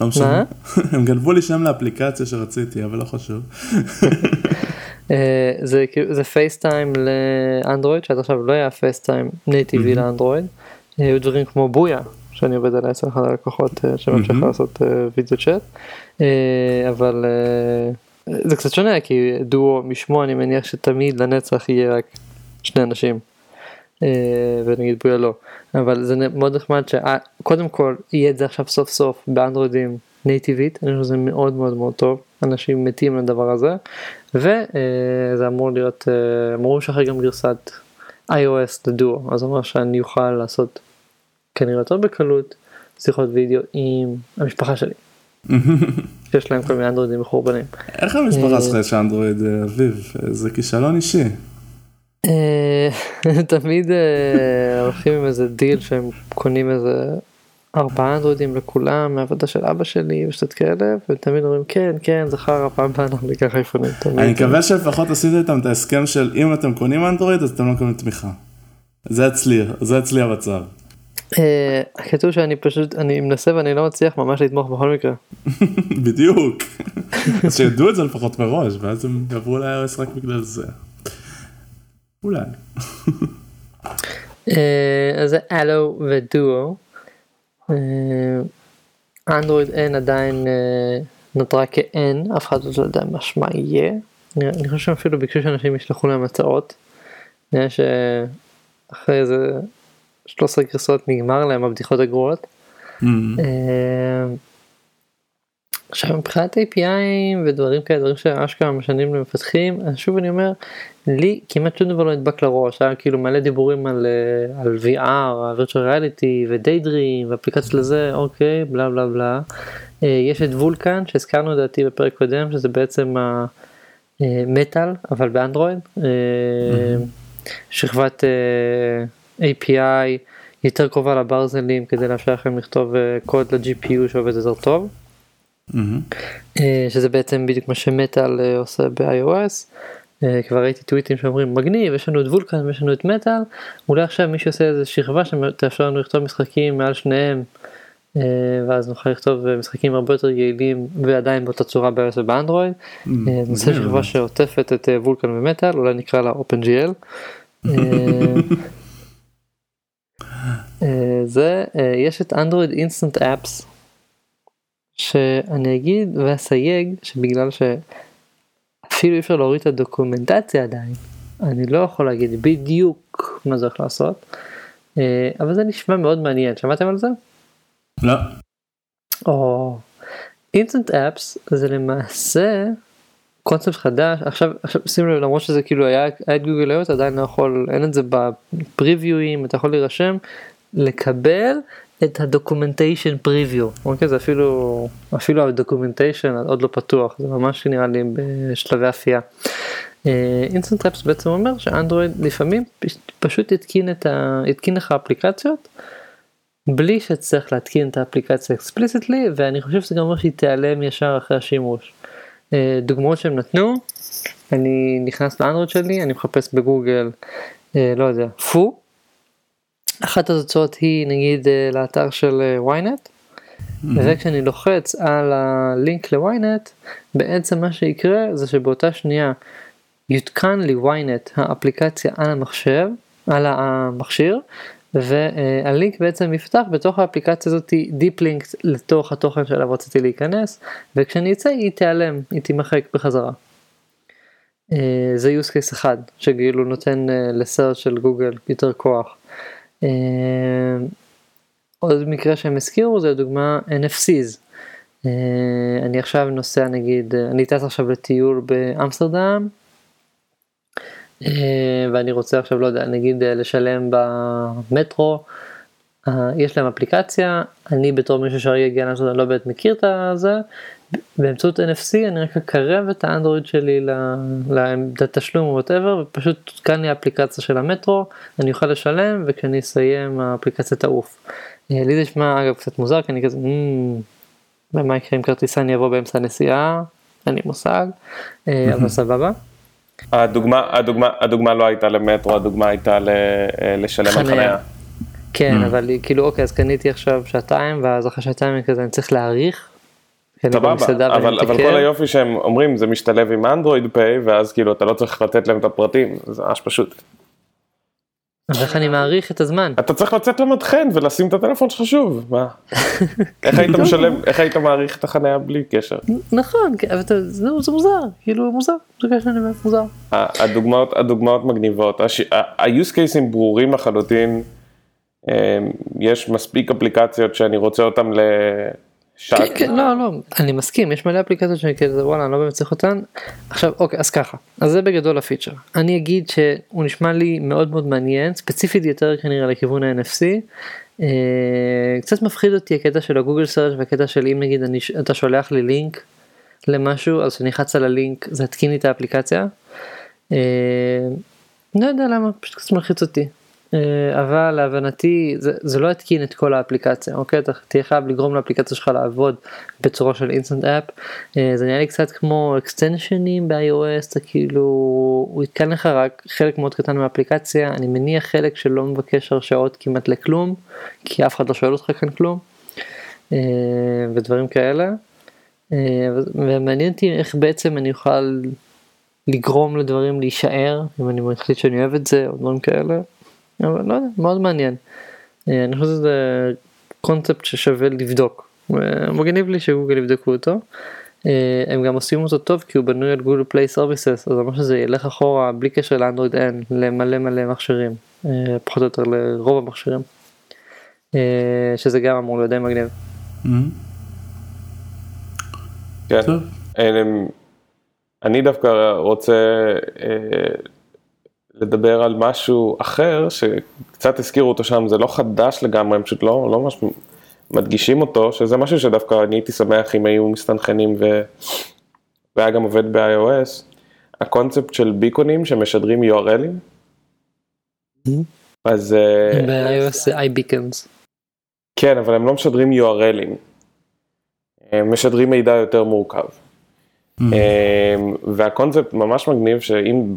לא משנה. הם גנבו לי שם לאפליקציה שרציתי, אבל לא חשוב. זה זה פייסטיים לאנדרואיד שעד עכשיו לא היה פייסטיים נייטיבי לאנדרואיד. היו דברים כמו בויה שאני עובד עליה אצל אחד הלקוחות שממשיך לעשות וידאו צ'אט. אבל זה קצת שונה כי דואו משמו אני מניח שתמיד לנצח יהיה רק שני אנשים. ונגיד בויה לא. אבל זה מאוד נחמד שקודם כל יהיה את זה עכשיו סוף סוף באנדרואידים נייטיבית. אני חושב שזה מאוד מאוד מאוד טוב. אנשים מתים לדבר הזה. וזה אמור להיות אמרו לשחרר גם גרסת iOS לדואו אז אומר שאני אוכל לעשות כנראה יותר בקלות שיחות וידאו עם המשפחה שלי. יש להם כל מיני Androidים מחורבנים. איך המשפחה שלך יש אנדרואיד אביב? זה כישלון אישי. תמיד הולכים עם איזה דיל שהם קונים איזה ארבעה Androidים לכולם מעבודה של אבא שלי ושטות כאלה ותמיד אומרים כן כן זה חרא פעם הבאה אנחנו ניקח iPhoneים. אני מקווה שלפחות עשית איתם את ההסכם של אם אתם קונים אנדרואיד אז אתם לא מקבלים תמיכה. זה אצלי זה אצלי המצב. כתוב שאני פשוט אני מנסה ואני לא מצליח ממש לתמוך בכל מקרה. בדיוק. אז שידעו את זה לפחות מראש ואז הם יעברו ל-iOS רק בגלל זה. אולי. אז זה אלו ודואו. אנדרואיד N עדיין נותרה כ-N, אף אחד לא יודע מה שמה יהיה. אני חושב שהם אפילו ביקשו שאנשים ישלחו להם הצעות. נראה שאחרי איזה 13 גרסאות נגמר להם הבדיחות הגרועות. עכשיו מבחינת API ודברים כאלה, דברים שאשכרה משנים למפתחים, שוב אני אומר, לי כמעט שום דבר לא נדבק לראש, היה כאילו מלא דיבורים על, על VR, virtual reality ו-Daydream ואפליקציות לזה, אוקיי, בלה בלה בלה. יש את וולקן שהזכרנו לדעתי בפרק קודם, שזה בעצם המטאל, אבל באנדרואיד, שכבת API יותר קרובה לברזלים כדי לאפשר לכם לכתוב קוד ל-GPU שעובד יותר טוב. Mm-hmm. שזה בעצם בדיוק מה שמטאל עושה ב-iOS. כבר ראיתי טוויטים שאומרים מגניב יש לנו את Vulkan ויש לנו את מטאל אולי עכשיו מישהו עושה איזה שכבה שתאפשר לנו לכתוב משחקים מעל שניהם ואז נוכל לכתוב משחקים הרבה יותר יעילים ועדיין באותה צורה ב-iOS ובאנדרואיד. נעשה שכבה שעוטפת את Vulkan ו Metal אולי נקרא לה OpenGL. זה יש את Android Instant Apps שאני אגיד ואסייג שבגלל שאפילו אי אפשר להוריד את הדוקומנטציה עדיין, אני לא יכול להגיד בדיוק מה זה הולך לעשות, אבל זה נשמע מאוד מעניין, שמעתם על זה? לא. או Instant Apps זה למעשה קונספט חדש עכשיו עכשיו שימו לב למרות שזה כאילו היה את גוגל היום אתה עדיין לא יכול אין את זה ב previewים אתה יכול להירשם לקבל את ה documentation preview, אוקיי? זה אפילו, אפילו ה documentation עוד לא פתוח, זה ממש נראה לי בשלבי אפייה. Instant Apps בעצם אומר שאנדרואיד לפעמים פשוט יתקין, את ה... יתקין לך אפליקציות בלי שתצטרך להתקין את האפליקציה explicitly ואני חושב שזה גם אומר שהיא תיעלם ישר אחרי השימוש. דוגמאות שהם נתנו, אני נכנס לאנדרואיד שלי, אני מחפש בגוגל, לא יודע, foo, אחת התוצאות היא נגיד לאתר של ynet mm-hmm. וכשאני לוחץ על הלינק ל-ynet בעצם מה שיקרה זה שבאותה שנייה יותקן לי ynet האפליקציה על המחשב על המכשיר והלינק בעצם יפתח בתוך האפליקציה הזאת דיפ לינק לתוך התוכן שאליו רציתי להיכנס וכשאני אצא היא תיעלם היא תימחק בחזרה. זה use case אחד שכאילו נותן לסרט של גוגל יותר כוח. עוד מקרה שהם הזכירו זה דוגמה NFCs. אני עכשיו נוסע נגיד, אני טס עכשיו לטיול באמסטרדם, ואני רוצה עכשיו, לא יודע, נגיד לשלם במטרו, יש להם אפליקציה, אני בתור מישהו שרגע הגיע לאמסטרדם לא באמת מכיר את זה, באמצעות NFC אני רק אקרב את האנדרואיד שלי לעמדת תשלום או whatever ופשוט תותקן לי האפליקציה של המטרו אני אוכל לשלם וכשאני אסיים האפליקציה תעוף. לי זה נשמע אגב קצת מוזר כי אני כזה ומה יקרה אם כרטיסן יבוא באמצע הנסיעה אין לי מושג אבל סבבה. הדוגמה הדוגמה הדוגמה לא הייתה למטרו הדוגמה הייתה לשלם על חניה. כן אבל כאילו אוקיי אז קניתי עכשיו שעתיים ואז אחרי שעתיים אני כזה אני צריך להאריך סבבה, אבל, אבל כל היופי שהם אומרים זה משתלב עם אנדרואיד פיי ואז כאילו אתה לא צריך לתת להם את הפרטים זה ממש פשוט. איך אני מעריך את הזמן? אתה צריך לצאת למדחן ולשים את הטלפון שלך שוב, מה? איך היית משלם, איך היית מעריך את החניה בלי קשר? נכון, כן, אבל זה מוזר, כאילו מוזר, זה קשר מוזר. הדוגמאות, הדוגמאות מגניבות, ה-use cases ברורים לחלוטין, יש מספיק אפליקציות שאני רוצה אותם ל... כן, כן, לא, לא, אני מסכים, יש מלא אפליקציות שאני כזה וואלה, אני לא באמת צריך אותן. עכשיו, אוקיי, אז ככה, אז זה בגדול הפיצ'ר. אני אגיד שהוא נשמע לי מאוד מאוד מעניין, ספציפית יותר כנראה לכיוון ה-NFC. אה, קצת מפחיד אותי הקטע של ה Google search והקטע של אם נגיד אני, אתה שולח לי לינק למשהו, אז כשאני אחץ על הלינק זה יתקין לי את האפליקציה. אה, לא יודע למה, פשוט קצת מלחיץ אותי. אה, אבל להבנתי זה, זה לא יתקין את כל האפליקציה אוקיי? אתה תהיה חייב לגרום לאפליקציה שלך לעבוד בצורה של Instant App אה, זה נראה לי קצת כמו extensionים ב-iOS זה כאילו הוא יתקין לך רק חלק מאוד קטן מהאפליקציה. אני מניח חלק שלא מבקש הרשאות כמעט לכלום כי אף אחד לא שואל אותך כאן כלום אה, ודברים כאלה. ומעניין אותי איך בעצם אני אוכל לגרום לדברים להישאר אם אני מחליט שאני אוהב את זה או דברים כאלה. אבל לא יודע, מאוד מעניין. אה, אני חושב שזה קונספט ששווה לבדוק. מגניב לי שגוגל יבדקו אותו. אה, הם גם עושים אותו טוב כי הוא בנוי על Google Play Services אז ממש שזה ילך אחורה בלי קשר ל Android N למלא מלא מכשירים אה, פחות או יותר לרוב המכשירים שזה גם אמור להיות די מגניב. כן. אני דווקא רוצה לדבר על משהו אחר, שקצת הזכירו אותו שם, זה לא חדש לגמרי, הם פשוט לא, לא ממש מדגישים אותו, שזה משהו שדווקא אני הייתי שמח אם היו מסתנכנים ו... והיה גם עובד ב-iOS, הקונספט של ביקונים שמשדרים URLים. Mm-hmm. אז... אה, ב-iOS זה iBeacons. כן, אבל הם לא משדרים URLים. הם משדרים מידע יותר מורכב. אמ, והקונספט ממש מגניב שאם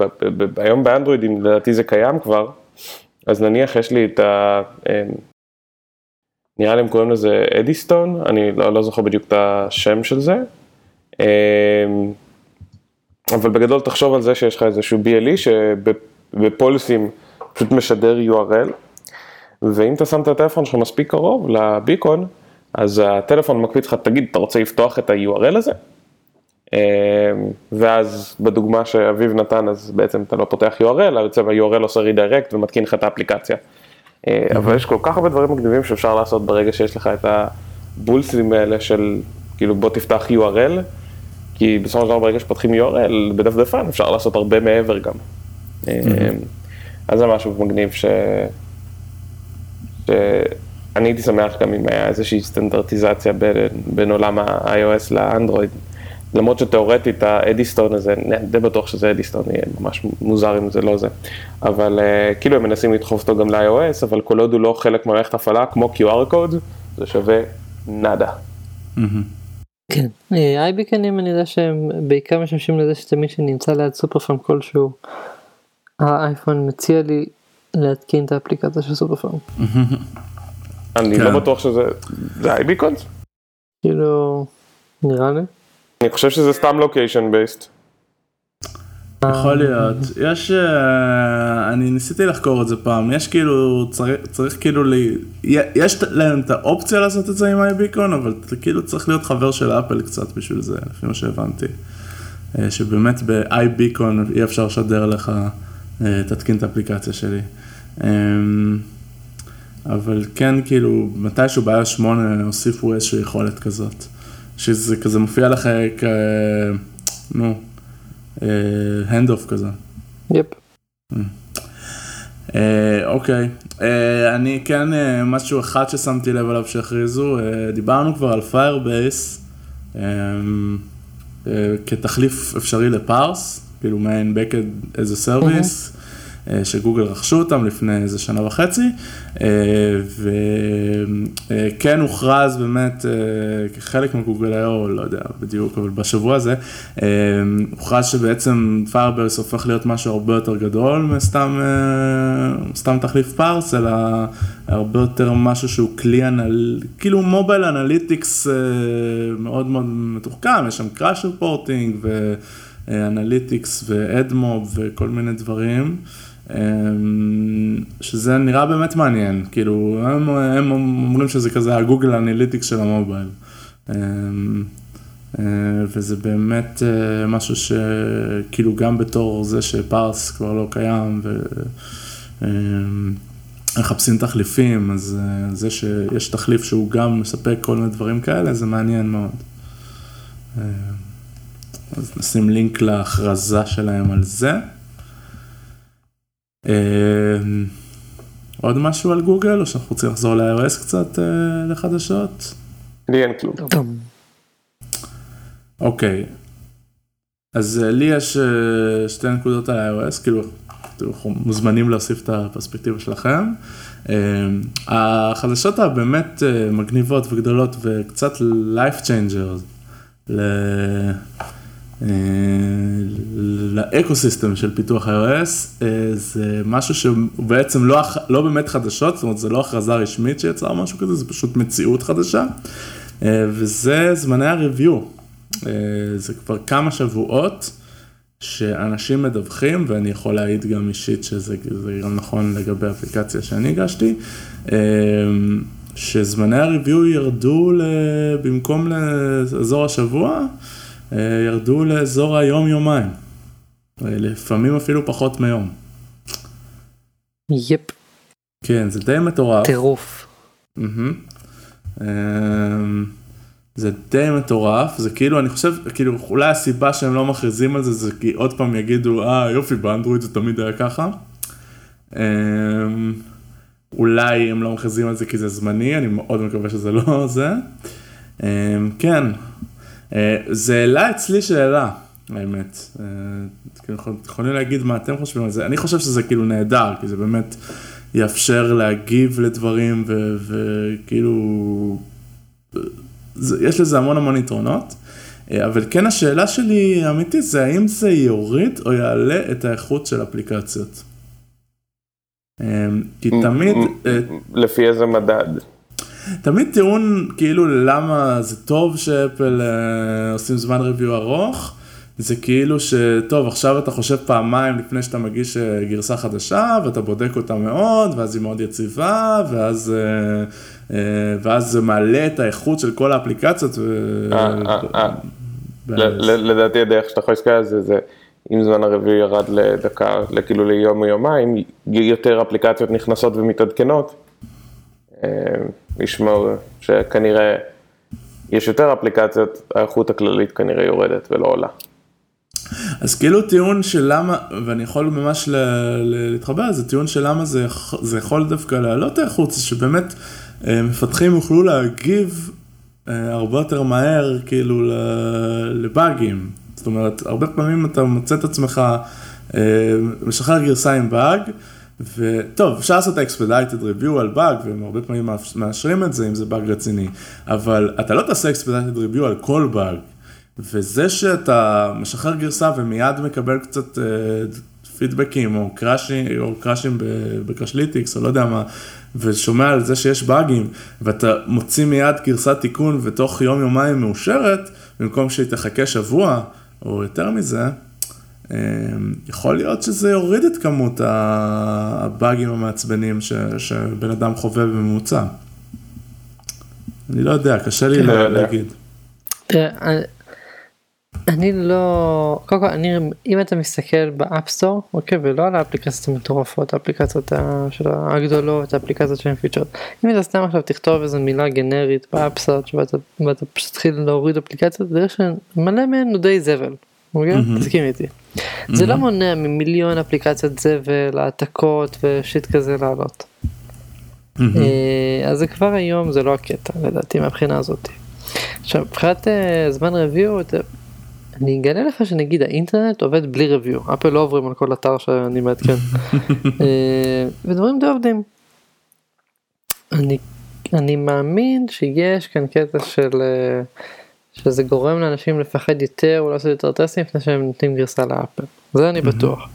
היום באנדרואיד, אם לדעתי זה קיים כבר, אז נניח יש לי את ה... אמ, נראה לי הם קוראים לזה אדיסטון, אני לא, לא זוכר בדיוק את השם של זה. אמ, אבל בגדול תחשוב על זה שיש לך איזשהו BLE שבפוליסים פשוט משדר URL, ואם אתה שם את הטלפון שלך מספיק קרוב לביקון, אז הטלפון מקפיץ לך, תגיד, אתה רוצה לפתוח את ה-URL הזה? אמ, ואז בדוגמה שאביב נתן, אז בעצם אתה לא פותח URL, בעצם ה-URL עושה רידיירקט ומתקין לך את האפליקציה. אה, אבל יש כל כך הרבה דברים מגניבים שאפשר לעשות ברגע שיש לך את הבולסים האלה של כאילו בוא תפתח URL, כי בסופו של דבר ברגע שפותחים URL בדפדפן אפשר לעשות הרבה מעבר גם. אמ, אז זה משהו מגניב ש... שאני הייתי שמח גם אם היה איזושהי סטנדרטיזציה בין, בין עולם ה-iOS לאנדרואיד. למרות שתאורטית האדיסטון הזה, די בטוח שזה אדיסטון, יהיה ממש מוזר אם זה לא זה. אבל uh, כאילו הם מנסים לדחוף אותו גם ל-iOS, אבל כל עוד הוא לא חלק ממערכת הפעלה, כמו QR קוד, זה שווה נאדה. כן, iBeacon ים אני יודע שהם בעיקר משמשים לזה שתמיד שנמצא ליד סופר פארם כלשהו, האייפון מציע לי להתקין את האפליקציה של סופר פארם. אני לא כן. בטוח שזה, זה iBeacons? כאילו, נראה לי. אני חושב שזה סתם location based. יכול להיות, יש, אה, אני ניסיתי לחקור את זה פעם, יש כאילו, צריך, צריך כאילו, לי, יש להם את האופציה לעשות את זה עם איי ביקון, אבל כאילו צריך להיות חבר של אפל קצת בשביל זה, לפי מה שהבנתי. שבאמת ב-iBeacon אי אפשר לשדר לך, תתקין את האפליקציה שלי. אבל כן, כאילו, מתישהו ב 8 הוסיפו איזושהי יכולת כזאת. שזה כזה מופיע לך כ... נו, הנד אוף כזה. יפ. אה, אוקיי, אה, אני כן, אה, משהו אחד ששמתי לב עליו שהכריזו, דיברנו כבר על Firebase כתחליף אפשרי ל Parse, כאילו מעין a service. אה, שגוגל רכשו אותם לפני איזה שנה וחצי, אה, וכן הוכרז באמת אה, כחלק מגוגל היו, לא יודע בדיוק, אבל בשבוע הזה, הוכרז שבעצם Firebase הופך להיות משהו הרבה יותר גדול מסתם סתם תחליף Parse, אלא הרבה יותר משהו שהוא כלי, anal... כאילו mobile analytics מאוד מאוד מתוחכם, יש שם crash reporting ו analytics ו AdMob וכל מיני דברים. אמ, שזה נראה באמת מעניין, כאילו הם, הם אומרים שזה כזה ה Google Analytics של ה mobile. אמ, אה, וזה באמת אה, משהו שכאילו גם בתור זה שפארס כבר לא קיים ומחפשים אמ, תחליפים, אז אה, זה שיש תחליף שהוא גם מספק כל מיני דברים כאלה, זה מעניין מאוד. אז נשים לינק להכרזה שלהם על זה. אמ, עוד משהו על גוגל או שאנחנו רוצים לחזור ל-iOS קצת אה, לחדשות? לי אין כלום. אוקיי, אז אה, לי יש אה, שתי נקודות על iOS, כאילו, אתם מוזמנים להוסיף את הפרספקטיבה שלכם. אמ, החדשות הבאמת מגניבות וגדולות וקצת life changers. אה, לאקוסיסטם של פיתוח iOS, אה, זה משהו שהוא בעצם לא, לא באמת חדשות, זאת אומרת זה לא הכרזה רשמית שיצרה משהו כזה, זה פשוט מציאות חדשה, אה, וזה זמני הריוויו. זה כבר כמה שבועות שאנשים מדווחים, ואני יכול להעיד גם אישית שזה גם נכון לגבי האפליקציה שאני הגשתי, שזמני הריוויו ירדו במקום לאזור השבוע. אה, ירדו לאזור היום-יומיים. אה, לפעמים אפילו פחות מיום. יפ. כן, זה די מטורף. טירוף. אמ, זה די מטורף, זה כאילו, אני חושב, כאילו, אולי הסיבה שהם לא מכריזים על זה, זה כי עוד פעם יגידו, אה, יופי, באנדרואיד זה תמיד היה ככה. אולי הם לא מכריזים על זה כי זה זמני, אני מאוד מקווה שזה לא זה. כן, זה העלה אצלי שאלה, האמת. אה, כאילו, יכולים להגיד מה אתם חושבים על זה, אני חושב שזה כאילו נהדר, כי זה באמת יאפשר להגיב לדברים וכאילו, יש לזה המון המון יתרונות. אה, אבל כן השאלה שלי האמיתית זה האם זה יוריד או יעלה את האיכות של אפליקציות. כי תמיד... לפי איזה מדד? תמיד טיעון כאילו למה זה טוב שאפל אה, עושים זמן ריוויו ארוך, זה כאילו שטוב עכשיו אתה חושב פעמיים לפני שאתה מגיש אה, גרסה חדשה ואתה בודק אותה מאוד ואז היא מאוד יציבה ואז, אה, אה, ואז זה מעלה את האיכות של כל האפליקציות. ו... אה, אה. לדעתי הדרך שאתה יכול להסתכל על זה זה אם זמן הריוויו ירד לדקה, כאילו ליום או יומיים, יותר אפליקציות נכנסות ומתעדכנות. ישמור שכנראה יש יותר אפליקציות, האיכות הכללית כנראה יורדת ולא עולה. אז כאילו טיעון של למה, ואני יכול ממש להתחבר, זה טיעון של למה זה, זה יכול דווקא להעלות האיכות, זה שבאמת אה, מפתחים יוכלו להגיב אה, הרבה יותר מהר כאילו לבאגים. זאת אומרת, הרבה פעמים אתה מוצא את עצמך אה, משחרר גרסה עם באג, וטוב, אפשר לעשות expedited review על באג, והם הרבה פעמים מאשרים את זה אם זה באג רציני, אבל אתה לא תעשה expedited review על כל באג, וזה שאתה משחרר גרסה ומיד מקבל קצת uh, פידבקים או קראשים, או קראשים ב Crashlytics או לא יודע מה, ושומע על זה שיש באגים, ואתה מוציא מיד גרסת תיקון ותוך יום יומיים מאושרת, במקום שהיא תחכה שבוע או יותר מזה, יכול להיות שזה יוריד את כמות הבאגים המעצבנים שבן אדם חווה בממוצע. אני לא יודע, קשה לי לא להגיד. תראה, אני לא, קודם כל אני, אם אתה מסתכל ב App Store, אוקיי, ולא על האפליקציות המטורפות, האפליקציות של הגדולות, האפליקציות שהן featured, אם אתה סתם עכשיו תכתוב איזה מילה גנרית ב App Store, ואתה פשוט תתחיל להוריד אפליקציות, תראה שמלא מהן הוא די זבל, אוקיי? תסכים איתי. זה לא מונע ממיליון אפליקציות זבל, העתקות ושיט כזה לעלות. אז זה כבר היום זה לא הקטע לדעתי מהבחינה הזאת. עכשיו מבחינת זמן review אני אגלה לך שנגיד האינטרנט עובד בלי review אפל לא עוברים על כל אתר שאני מעדכן ודברים די עובדים. אני, אני מאמין שיש כאן קטע של שזה גורם לאנשים לפחד יותר או לעשות יותר טסטים לפני שהם נותנים גרסה לאפל. זה אני בטוח.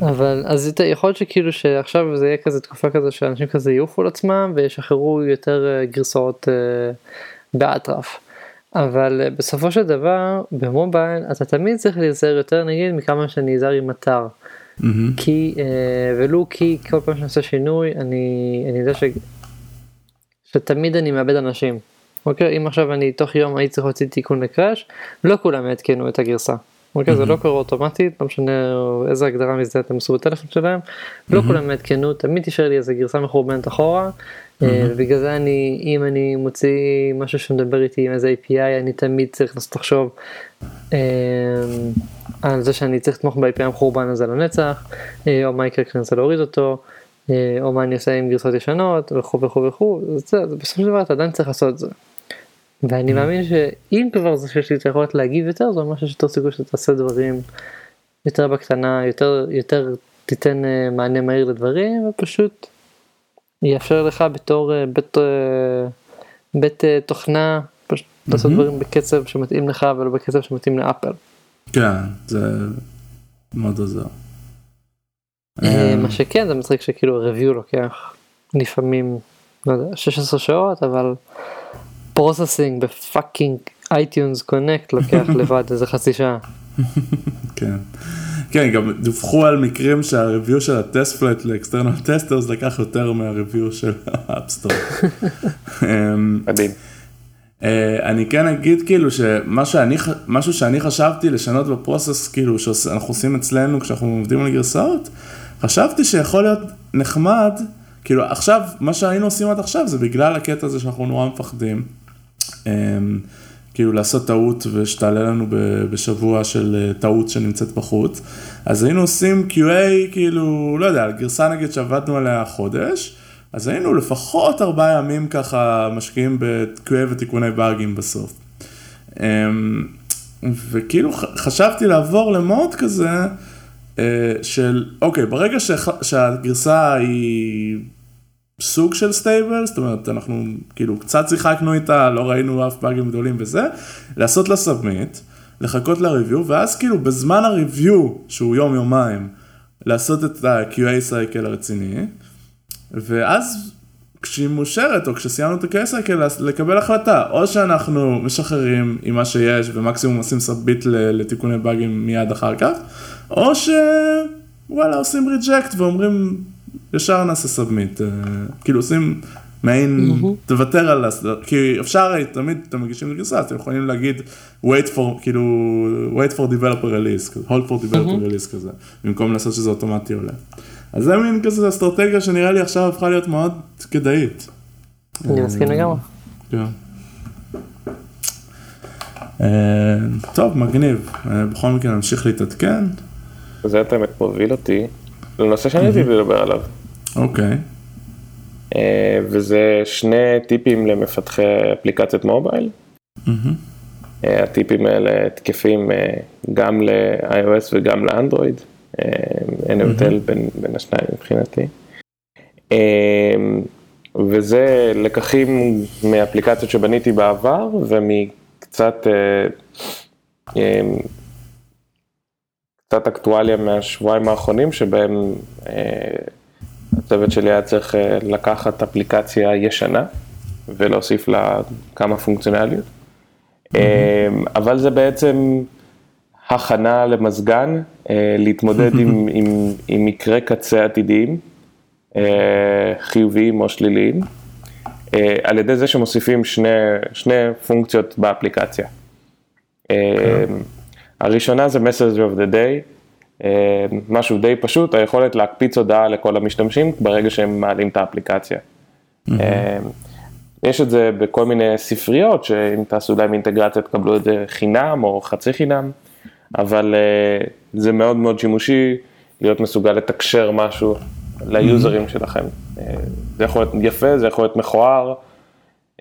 אבל אז יכול להיות שכאילו שעכשיו זה יהיה כזה תקופה כזה שאנשים כזה יעופו על עצמם וישחררו יותר גרסאות באטרף. אבל בסופו של דבר במובייל אתה תמיד צריך להיזהר יותר נגיד מכמה שאני נזהר עם אתר. כי ולו כי כל פעם שאני עושה שינוי אני אני יודע ש... שתמיד אני מאבד אנשים. אוקיי? אם עכשיו אני תוך יום הייתי צריך להוציא תיקון לקראש לא כולם יעדכנו את הגרסה. אוקיי? זה לא קורה אוטומטית לא משנה איזה הגדרה מזה אתם עשו בטלפון שלהם. לא כולם יעדכנו תמיד תישאר לי איזה גרסה מחורבנת אחורה. ובגלל זה אני אם אני מוציא משהו שמדבר איתי עם איזה API אני תמיד צריך לנסות לחשוב על זה שאני צריך לתמוך ב-API המחורבן הזה לנצח או מה יקרה כשאני רוצה להוריד אותו או מה אני עושה עם גרסות ישנות וכו' וכו' וכו' בסופו של דבר אתה עדיין צריך לעשות את זה. ואני מאמין שאם כבר זה שיש לי את היכולת להגיב יותר זה אומר שיש יותר סיכוי שאתה תעשה דברים יותר בקטנה יותר יותר תיתן מענה מהיר לדברים ופשוט יאפשר לך בתור בית, בית תוכנה פשוט לעשות דברים בקצב שמתאים לך ולא בקצב שמתאים לאפל. כן זה מאוד עוזר. מה שכן זה מצחיק שכאילו review לוקח לפעמים לא יודע 16 שעות אבל processing ב fucking iTunes Connect לוקח לבד איזה חצי שעה. כן. כן, גם דווחו על מקרים שה review של ה TestFlight ל external testers לקח יותר מה review של ה App Store. מדהים. אני כן אגיד כאילו שמשהו שאני חשבתי לשנות בפרוסס כאילו שאנחנו עושים אצלנו כשאנחנו עובדים על גרסאות, חשבתי שיכול להיות נחמד, כאילו עכשיו מה שהיינו עושים עד עכשיו זה בגלל הקטע הזה שאנחנו נורא מפחדים. כאילו לעשות טעות ושתעלה לנו בשבוע של טעות שנמצאת בחוץ. אז היינו עושים QA כאילו, לא יודע, על גרסה נגיד שעבדנו עליה חודש, אז היינו לפחות ארבעה ימים ככה משקיעים ב-QA ותיקוני באגים בסוף. וכאילו חשבתי לעבור ל mode כזה של, אוקיי, ברגע שהגרסה היא... סוג של stable, זאת אומרת אנחנו כאילו קצת שיחקנו איתה, לא ראינו אף באגים גדולים וזה, לעשות לה submit, לחכות ל review, ואז כאילו בזמן ה review, שהוא יום יומיים, לעשות את ה-QA cycle הרציני, ואז כשהיא מאושרת או כשסיימנו את ה-QA cycle, לקבל החלטה, או שאנחנו משחררים עם מה שיש ומקסימום עושים submit לתיקוני באגים מיד אחר כך, או שוואלה עושים reject ואומרים ישר נעשה submit, כאילו עושים מעין, תוותר על, כי אפשר, תמיד אתם מגישים לגרסה, אתם יכולים להגיד wait for, כאילו, wait for developer release, hold for developer release כזה, במקום לעשות שזה אוטומטי עולה. אז זה מין כזה אסטרטגיה שנראה לי עכשיו הפכה להיות מאוד כדאית. אני מסכים לגמרי. כן. טוב, מגניב, בכל מקרה נמשיך להתעדכן. זה אתה באמת מוביל אותי לנושא שאני רציתי לדבר עליו. אוקיי. וזה שני טיפים למפתחי אפליקציית מובייל. הטיפים האלה תקפים גם ל-iOS וגם לאנדרואיד. אין הבדל בין השניים מבחינתי. וזה לקחים מאפליקציות שבניתי בעבר ומקצת קצת אקטואליה מהשבועיים האחרונים שבהם הצוות שלי היה צריך לקחת אפליקציה ישנה ולהוסיף לה כמה פונקציונליות. אבל זה בעצם הכנה למזגן, להתמודד עם, עם, עם מקרה קצה עתידיים, חיוביים או שליליים, על ידי זה שמוסיפים שני, שני פונקציות באפליקציה. הראשונה זה message of the day, אה, משהו די פשוט, היכולת להקפיץ הודעה לכל המשתמשים ברגע שהם מעלים את האפליקציה. Mm-hmm. יש את זה בכל מיני ספריות, שאם תעשו להם אינטגרציה תקבלו את זה חינם או חצי חינם, אבל זה מאוד מאוד שימושי להיות מסוגל לתקשר משהו ליוזרים שלכם. זה יכול להיות יפה, זה יכול להיות מכוער,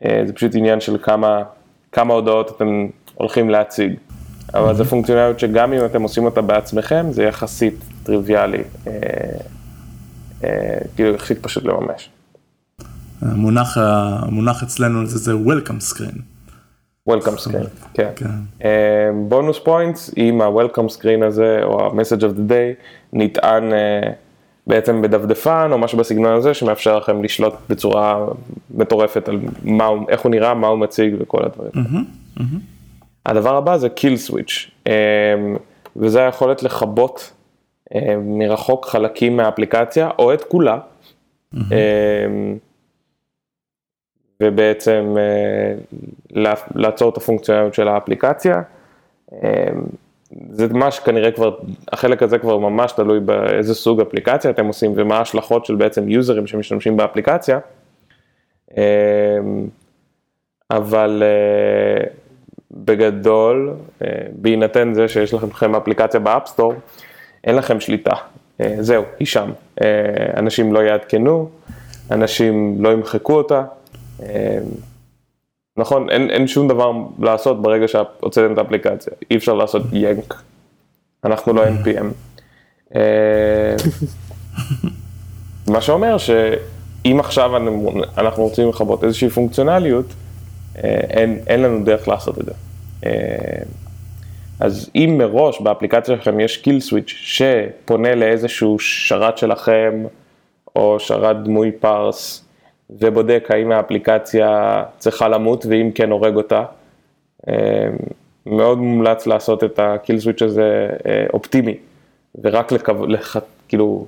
זה פשוט עניין של כמה, כמה הודעות אתם הולכים להציג. אבל זו פונקציונליות שגם אם אתם עושים אותה בעצמכם, זה יחסית טריוויאלי, אה, אה, כאילו יחסית פשוט לממש. המונח, המונח אצלנו זה זה Welcome Screen. Welcome Screen, כן. בונוס כן. points, אה, אם ה-Welcome Screen הזה, או ה-Message of the Day, נטען בעצם בדפדפן, או משהו בסגנון הזה, שמאפשר לכם לשלוט בצורה מטורפת על מה, איך הוא נראה, מה הוא מציג וכל הדברים. Mm-hmm, mm-hmm. הדבר הבא זה kill switch, אמ, וזה היכולת לכבות אמ, מרחוק חלקים מהאפליקציה, או את כולה, mm-hmm. ובעצם אה, לעצור את הפונקציונליות של האפליקציה. זה מה שכנראה כבר, החלק הזה כבר ממש תלוי באיזה סוג אפליקציה אתם עושים ומה ההשלכות של בעצם יוזרים שמשתמשים באפליקציה. אבל אה, בגדול, אה, בהינתן זה שיש לכם אפליקציה ב App Store, אין לכם שליטה. אה, זהו, היא שם. אה, אנשים לא יעדכנו, אנשים לא ימחקו אותה. נכון, אין, אין שום דבר לעשות ברגע שהוצאתם את האפליקציה. אי אפשר לעשות yank. אנחנו לא NPM. מה שאומר שאם עכשיו אנחנו רוצים לכבות איזושהי פונקציונליות, אין, אין לנו דרך לעשות את זה. אה, אז אם מראש באפליקציה שלכם יש קיל סוויץ' שפונה לאיזשהו שרת שלכם, או שרת דמוי פרס, ובודק האם האפליקציה צריכה למות, ואם כן הורג אותה, אה, מאוד מומלץ לעשות את הקיל סוויץ' הזה אה, אופטימי, ורק לקו... לח... כאילו,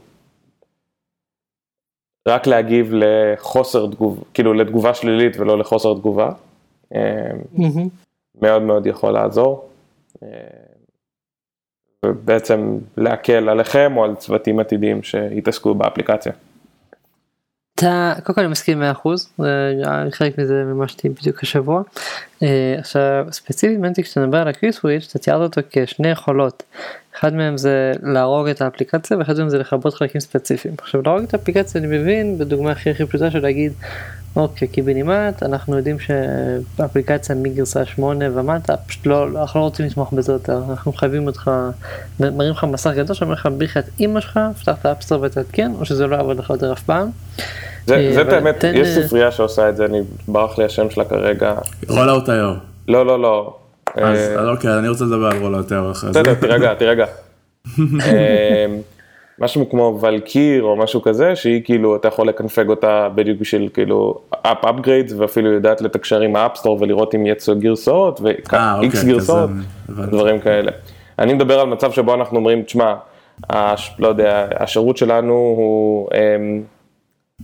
רק להגיב לחוסר תגובה, כאילו לתגובה שלילית ולא לחוסר תגובה. Mm-hmm. מאוד מאוד יכול לעזור. אה, ובעצם להקל עליכם או על צוותים עתידיים שיתעסקו באפליקציה. אתה קודם כל אני מסכים 100% חלק מזה מימשתי בדיוק השבוע. אה, עכשיו ספציפית מנטי כשאתה מדבר על הקריס וויץ' אתה תיארת אותו כשני יכולות. אחד מהם זה להרוג את האפליקציה ואחד מהם זה לכבות חלקים ספציפיים. עכשיו להרוג את האפליקציה אני מבין בדוגמה הכי הכי פשוטה של להגיד אוקיי קיבינימט אנחנו יודעים שאפליקציה מגרסה 8 ומטה פשוט לא אנחנו לא רוצים לתמוך בזה יותר אנחנו חייבים אותך מראים לך מסך גדול שאומר לך בלי את אימא שלך פתח את ה App Store ותעדכן או שזה לא יעבוד לך יותר אף פעם. זה אה, באמת יש אה, ספרייה שעושה את זה אני ברח לי השם שלה כרגע. רולאוט היום. לא לא לא. אז אה, אוקיי אני רוצה לדבר על Rollout היום אחרי זה. בסדר תירגע תירגע. משהו כמו ולקיר או משהו כזה, שהיא כאילו, אתה יכול לקנפג אותה בדיוק בשביל כאילו app upgrades ואפילו יודעת לתקשר עם ה App Store ולראות אם יצאו גרסאות ואיקס אה, אוקיי, גרסאות, דברים כאלה. אני מדבר על מצב שבו אנחנו אומרים, תשמע, הש, לא יודע, השירות שלנו הוא, אמ,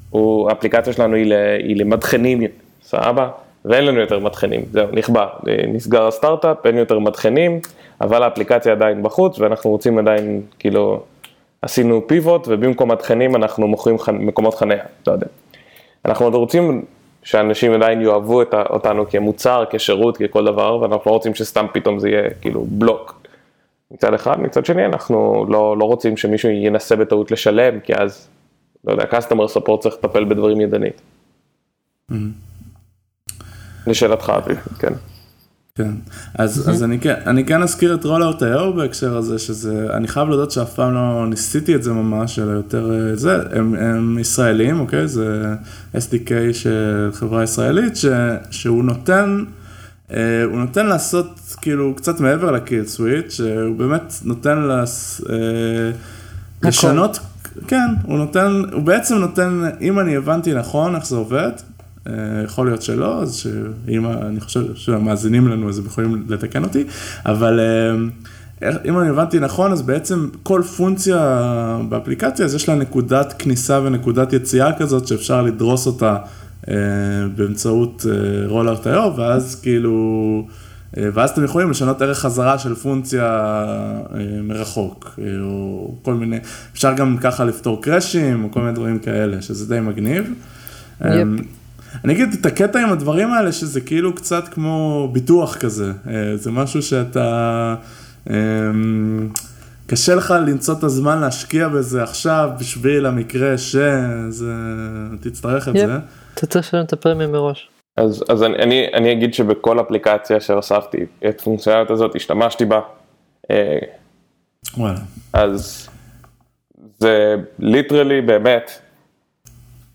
הוא, האפליקציה שלנו היא, היא למדחנים, סבבה? ואין לנו יותר מדחנים, זהו, נכבה, נסגר הסטארט-אפ, אין יותר מדחנים, אבל האפליקציה עדיין בחוץ ואנחנו רוצים עדיין, כאילו, עשינו פיבוט ובמקום התכנים אנחנו מוכרים ח... מקומות חניה, לא יודע. אנחנו עוד רוצים שאנשים עדיין יאהבו את, אותנו כמוצר, כשירות, ככל דבר, ואנחנו לא רוצים שסתם פתאום זה יהיה כאילו בלוק. מצד אחד, מצד שני אנחנו לא, לא רוצים שמישהו ינסה בטעות לשלם, כי אז, לא יודע, customer support צריך לטפל בדברים ידנית. Mm-hmm. לשאלתך, אבי, כן. כן, אז, אז אני, כן, אני כן אזכיר את רולאוט ה בהקשר הזה, שזה, אני חייב להודות שאף פעם לא ניסיתי את זה ממש, אלא יותר אה, זה, הם, הם ישראלים, אוקיי? זה SDK של חברה ישראלית, ש, שהוא נותן, אה, הוא נותן לעשות כאילו קצת מעבר לקיל סוויץ', שהוא באמת נותן לס, אה, לשנות, כן, הוא נותן, הוא בעצם נותן, אם אני הבנתי נכון איך זה עובד, יכול להיות שלא, אז שאם, אני חושב שהמאזינים לנו אז הם יכולים לתקן אותי, אבל אה, אם אני הבנתי נכון, אז בעצם כל פונקציה באפליקציה, אז יש לה נקודת כניסה ונקודת יציאה כזאת שאפשר לדרוס אותה אה, באמצעות רולארט.io, ואז כאילו ואז אתם יכולים לשנות ערך חזרה של פונקציה מרחוק, או כל מיני, אפשר גם ככה לפתור קראשים, או כל מיני דברים כאלה, שזה די מגניב. Yep. אני אגיד את הקטע עם הדברים האלה, שזה כאילו קצת כמו ביטוח כזה, זה משהו שאתה... קשה לך למצוא את הזמן להשקיע בזה עכשיו בשביל המקרה שזה, תצטרך את. זה. אתה צריך לשלם את הפרמיה מראש. אז, אז אני, אני, אני אגיד שבכל אפליקציה שהוספתי את פונקציונליות הזאת, השתמשתי בה. אה, וואלה. אז זה literally באמת,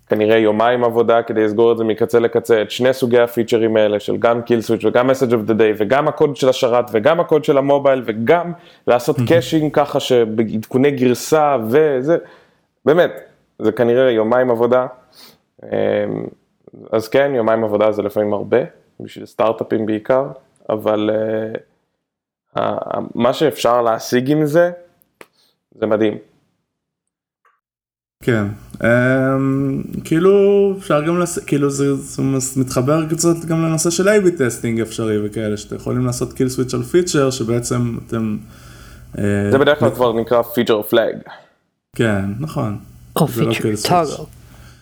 כנראה יומיים עבודה כדי לסגור את זה מקצה לקצה, את שני סוגי הפיצ'רים האלה של גם kill switch וגם message of the day וגם הקוד של השרת וגם הקוד של המובייל וגם לעשות caching ככה שבעדכוני גרסה וזה, באמת, זה כנראה יומיים עבודה. אמ, אז כן, יומיים עבודה זה לפעמים הרבה, בשביל סטארט-אפים בעיקר, אבל אה, מה שאפשר להשיג עם זה, זה מדהים. כן, כאילו אפשר גם, לס... כאילו זה, זה מתחבר קצת גם לנושא של A-B testing אפשרי וכאלה, שאתם יכולים לעשות kill switch על פיצ'ר, שבעצם אתם... אה, זה בדרך כלל כבר נקרא feature flag. כן, נכון. או feature toggle.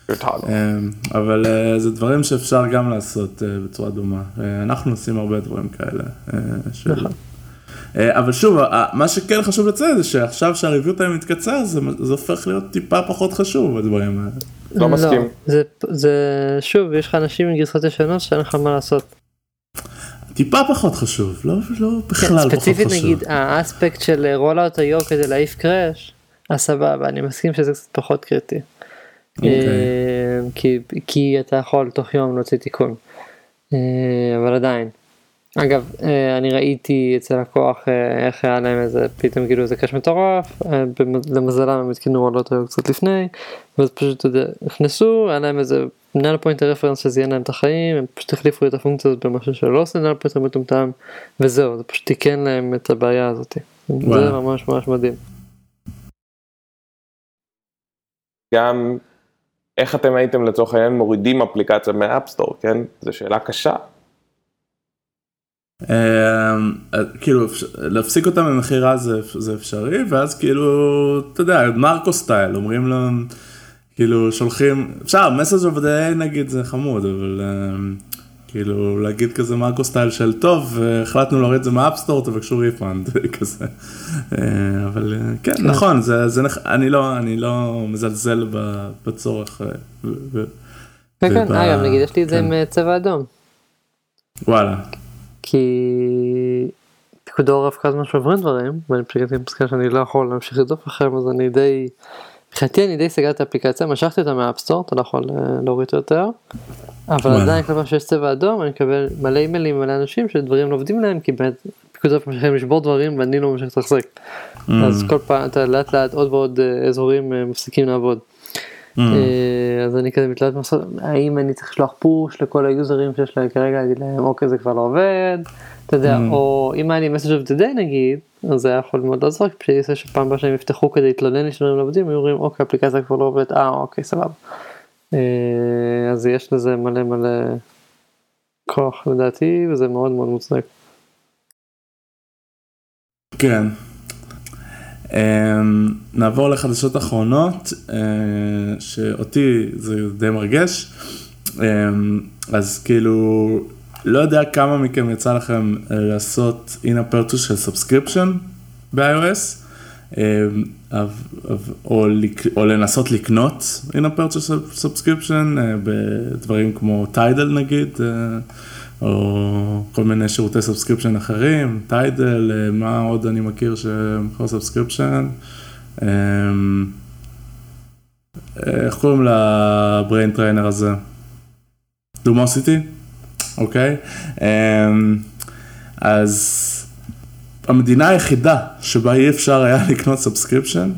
אמ, אבל אה, זה דברים שאפשר גם לעשות אה, בצורה דומה. אה, אנחנו עושים הרבה דברים כאלה. של... נכון. אבל שוב, מה שכן חשוב לציין זה שעכשיו שהריוויו טיים מתקצר, זה, זה הופך להיות טיפה פחות חשוב הדברים האלה. לא מסכים. לא, זה, זה שוב, יש לך אנשים עם גרסות ישנות שאין לך מה לעשות. טיפה פחות חשוב, לא, לא בכלל פחות חשוב. ספציפית נגיד האספקט של רולאוט היו כדי להעיף קראש, אז סבבה, אני מסכים שזה קצת פחות קריטי. אוקיי. אוקיי. אה, כי, כי אתה יכול תוך יום להוציא תיקון. אה, אבל עדיין. אגב, אה, אני ראיתי אצל לקוח איך היה להם איזה, פתאום גילו איזה crash מטורף, למזלם הם התקינו רולות היו קצת לפני, ואז פשוט, אתה יודע, נכנסו, היה להם איזה null pointer reference שזיין להם את החיים, הם פשוט החליפו את הפונקציה הזאת במשהו שלא עושה null pointer מטומטם, וזהו, זה פשוט תיקן להם את הבעיה הזאת. זה ממש ממש מדהים. גם איך אתם הייתם לצורך העניין מורידים אפליקציה מ App Store, כן? זו שאלה קשה. אמ, כאילו להפסיק אותה ממכירה זה אפשרי ואז כאילו אתה יודע Marco style אומרים לו כאילו שולחים אפשר message of the נגיד זה חמוד אבל אמ, כאילו להגיד כזה Marco style של טוב, החלטנו להוריד את זה מה App Store, תבקשו refund, כזה. אה, אבל אה, כן, כן, נכון, זה, אני, לא, אני לא מזלזל בצורך. אה, כן, כן, נגיד יש לי את זה כן. עם צבע אדום. וואלה. כי פיקוד העורף כל הזמן שוברים דברים, ואני פשוט הגעתי למסקנה שאני לא יכול להמשיך לרדוף אחריהם, אז אני די... מבחינתי אני די סגרתי את האפליקציה, משכתי אותה מה App Store, אתה לא יכול להוריד יותר. אבל עדיין כל פעם שיש צבע אדום אני מקבל מלא אימיילים מלא אנשים שדברים לא עובדים להם כי באמת פיקוד העורף ממשיכים לשבור דברים ואני לא ממשיך לתחזק. Mm. אז כל פעם אתה לאט לאט עוד ועוד אה, אזורים אה, מפסיקים לעבוד. אה, אז אני כזה מתלבט מסוים האם אני צריך לשלוח פוש לכל היוזרים שיש להם כרגע להגיד להם אוקיי זה כבר לא עובד. אתה יודע mm. או אם היה לי message of the day נגיד אז זה היה יכול מאוד לעזור כי פשוט שפעם הבאה שהם יפתחו כדי להתלונן לי שדברים לא עובדים היו אומרים אוקיי אפליקציה כבר לא עובדת אה אוקיי סבבה. אה, אז יש לזה מלא מלא כוח לדעתי וזה מאוד מאוד מוצדק. כן. אמ, נעבור לחדשות אחרונות אה, שאותי זה די מרגש אמ, אז כאילו לא יודע כמה מכם יצא לכם לעשות in a purchase של subscription ב-iOS. אמ, או, או לנסות לקנות in a purchase subscription אה, בדברים כמו טיידל נגיד, אה, או כל מיני שירותי subscription אחרים, Tidal, אה, מה עוד אני מכיר שמכור subscription. אמ, איך קוראים ל brain trainer הזה? Lumosity, אוקיי? אמ, אז המדינה היחידה שבה אי אפשר היה לקנות subscription,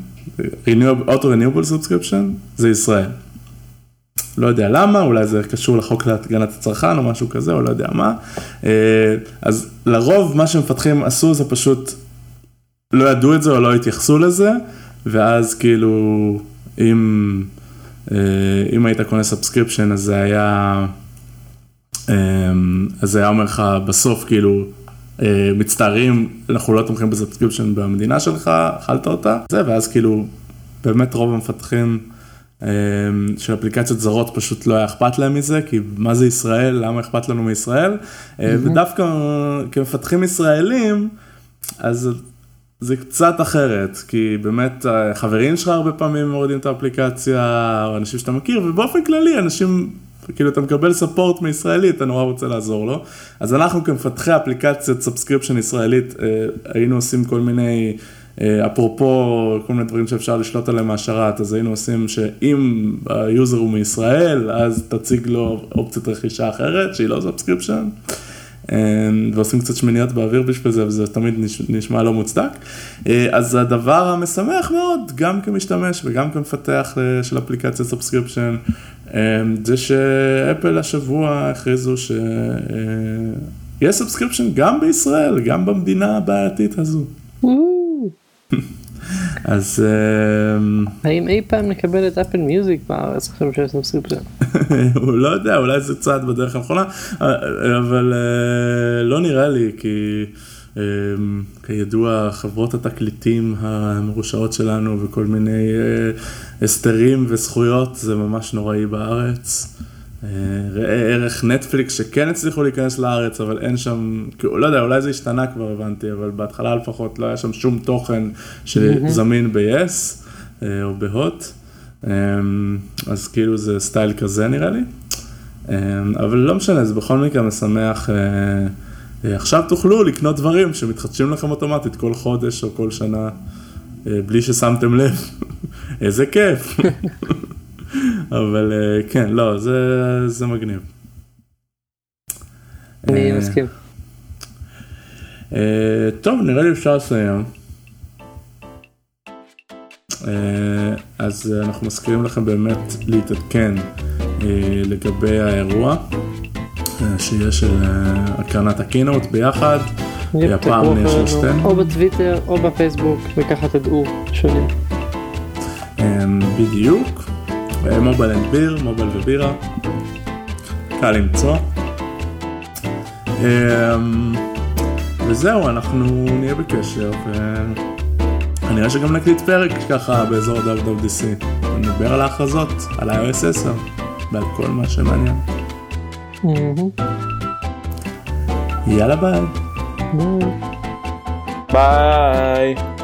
auto renewable subscription, זה ישראל. לא יודע למה, אולי זה קשור לחוק להגנת הצרכן או משהו כזה, או לא יודע מה. אה, אז לרוב מה שמפתחים עשו זה פשוט לא ידעו את זה או לא התייחסו לזה, ואז כאילו אם, אה, אם היית קונה subscription אז זה היה, אה, אז זה היה אומר לך בסוף כאילו מצטערים, אנחנו לא תומכים ב subscription במדינה שלך, אכלת אותה, זה, ואז כאילו, באמת רוב המפתחים של אפליקציות זרות פשוט לא היה אכפת להם מזה, כי מה זה ישראל, למה אכפת לנו מישראל, mm-hmm. ודווקא כמפתחים ישראלים, אז זה קצת אחרת, כי באמת חברים שלך הרבה פעמים מורידים את האפליקציה, או אנשים שאתה מכיר, ובאופן כללי אנשים, כאילו אתה מקבל support מישראלי, אתה נורא רוצה לעזור לו. אז אנחנו כמפתחי אפליקציית subscription ישראלית, אה, היינו עושים כל מיני, אה, אפרופו כל מיני דברים שאפשר לשלוט עליהם מהשרת, אז היינו עושים שאם ה user הוא מישראל, אז תציג לו אופציית רכישה אחרת, שהיא לא subscription. אמ, ועושים קצת שמיניות באוויר בשביל זה, וזה תמיד נשמע לא מוצדק. אה, אז הדבר המשמח מאוד, גם כמשתמש וגם כמפתח אה, של אפליקציה subscription, זה שאפל השבוע הכריזו שיש subscription גם בישראל, גם במדינה הבעייתית הזו. אז... אמ, האם אי פעם נקבל את Apple Music בארץ עכשיו שיש subscription? אה, לא יודע, אולי זה צעד בדרך הנכונה, אבל אה, לא נראה לי, כי אמ, כידוע חברות התקליטים המרושעות שלנו וכל מיני אה, הסדרים וזכויות זה ממש נוראי בארץ. אה, ראה ערך נטפליקס שכן הצליחו להיכנס לארץ, אבל אין שם, לא יודע, אולי זה השתנה כבר הבנתי, אבל בהתחלה לפחות לא היה שם שום תוכן שזמין ב-yes או בהוט, אז כאילו זה סטייל כזה נראה לי, אבל לא משנה, זה בכל מקרה משמח. אה, עכשיו תוכלו לקנות דברים שמתחדשים לכם אוטומטית כל חודש או כל שנה, אה, בלי ששמתם לב. איזה כיף. אבל אה, כן, לא, זה, זה מגניב. אני מסכים. טוב, נראה לי אפשר לסיים. אז אנחנו מזכירים לכם באמת להתעדכן לגבי האירוע. שיהיה של הקרנת הקינוט ביחד, הפעם נהיה שלושתנו. או בטוויטר או בפייסבוק, וככה תדעו שונים. בדיוק, Mobile and Beer, מובייל ובירה, קל למצוא. אמ, וזהו, אנחנו נהיה בקשר, ונראה שגם נקליט פרק ככה באזור ה-WWDC. נדבר על ההכרזות, על iOS 10 ועל כל מה שמעניין. יאללה ביי. ביי.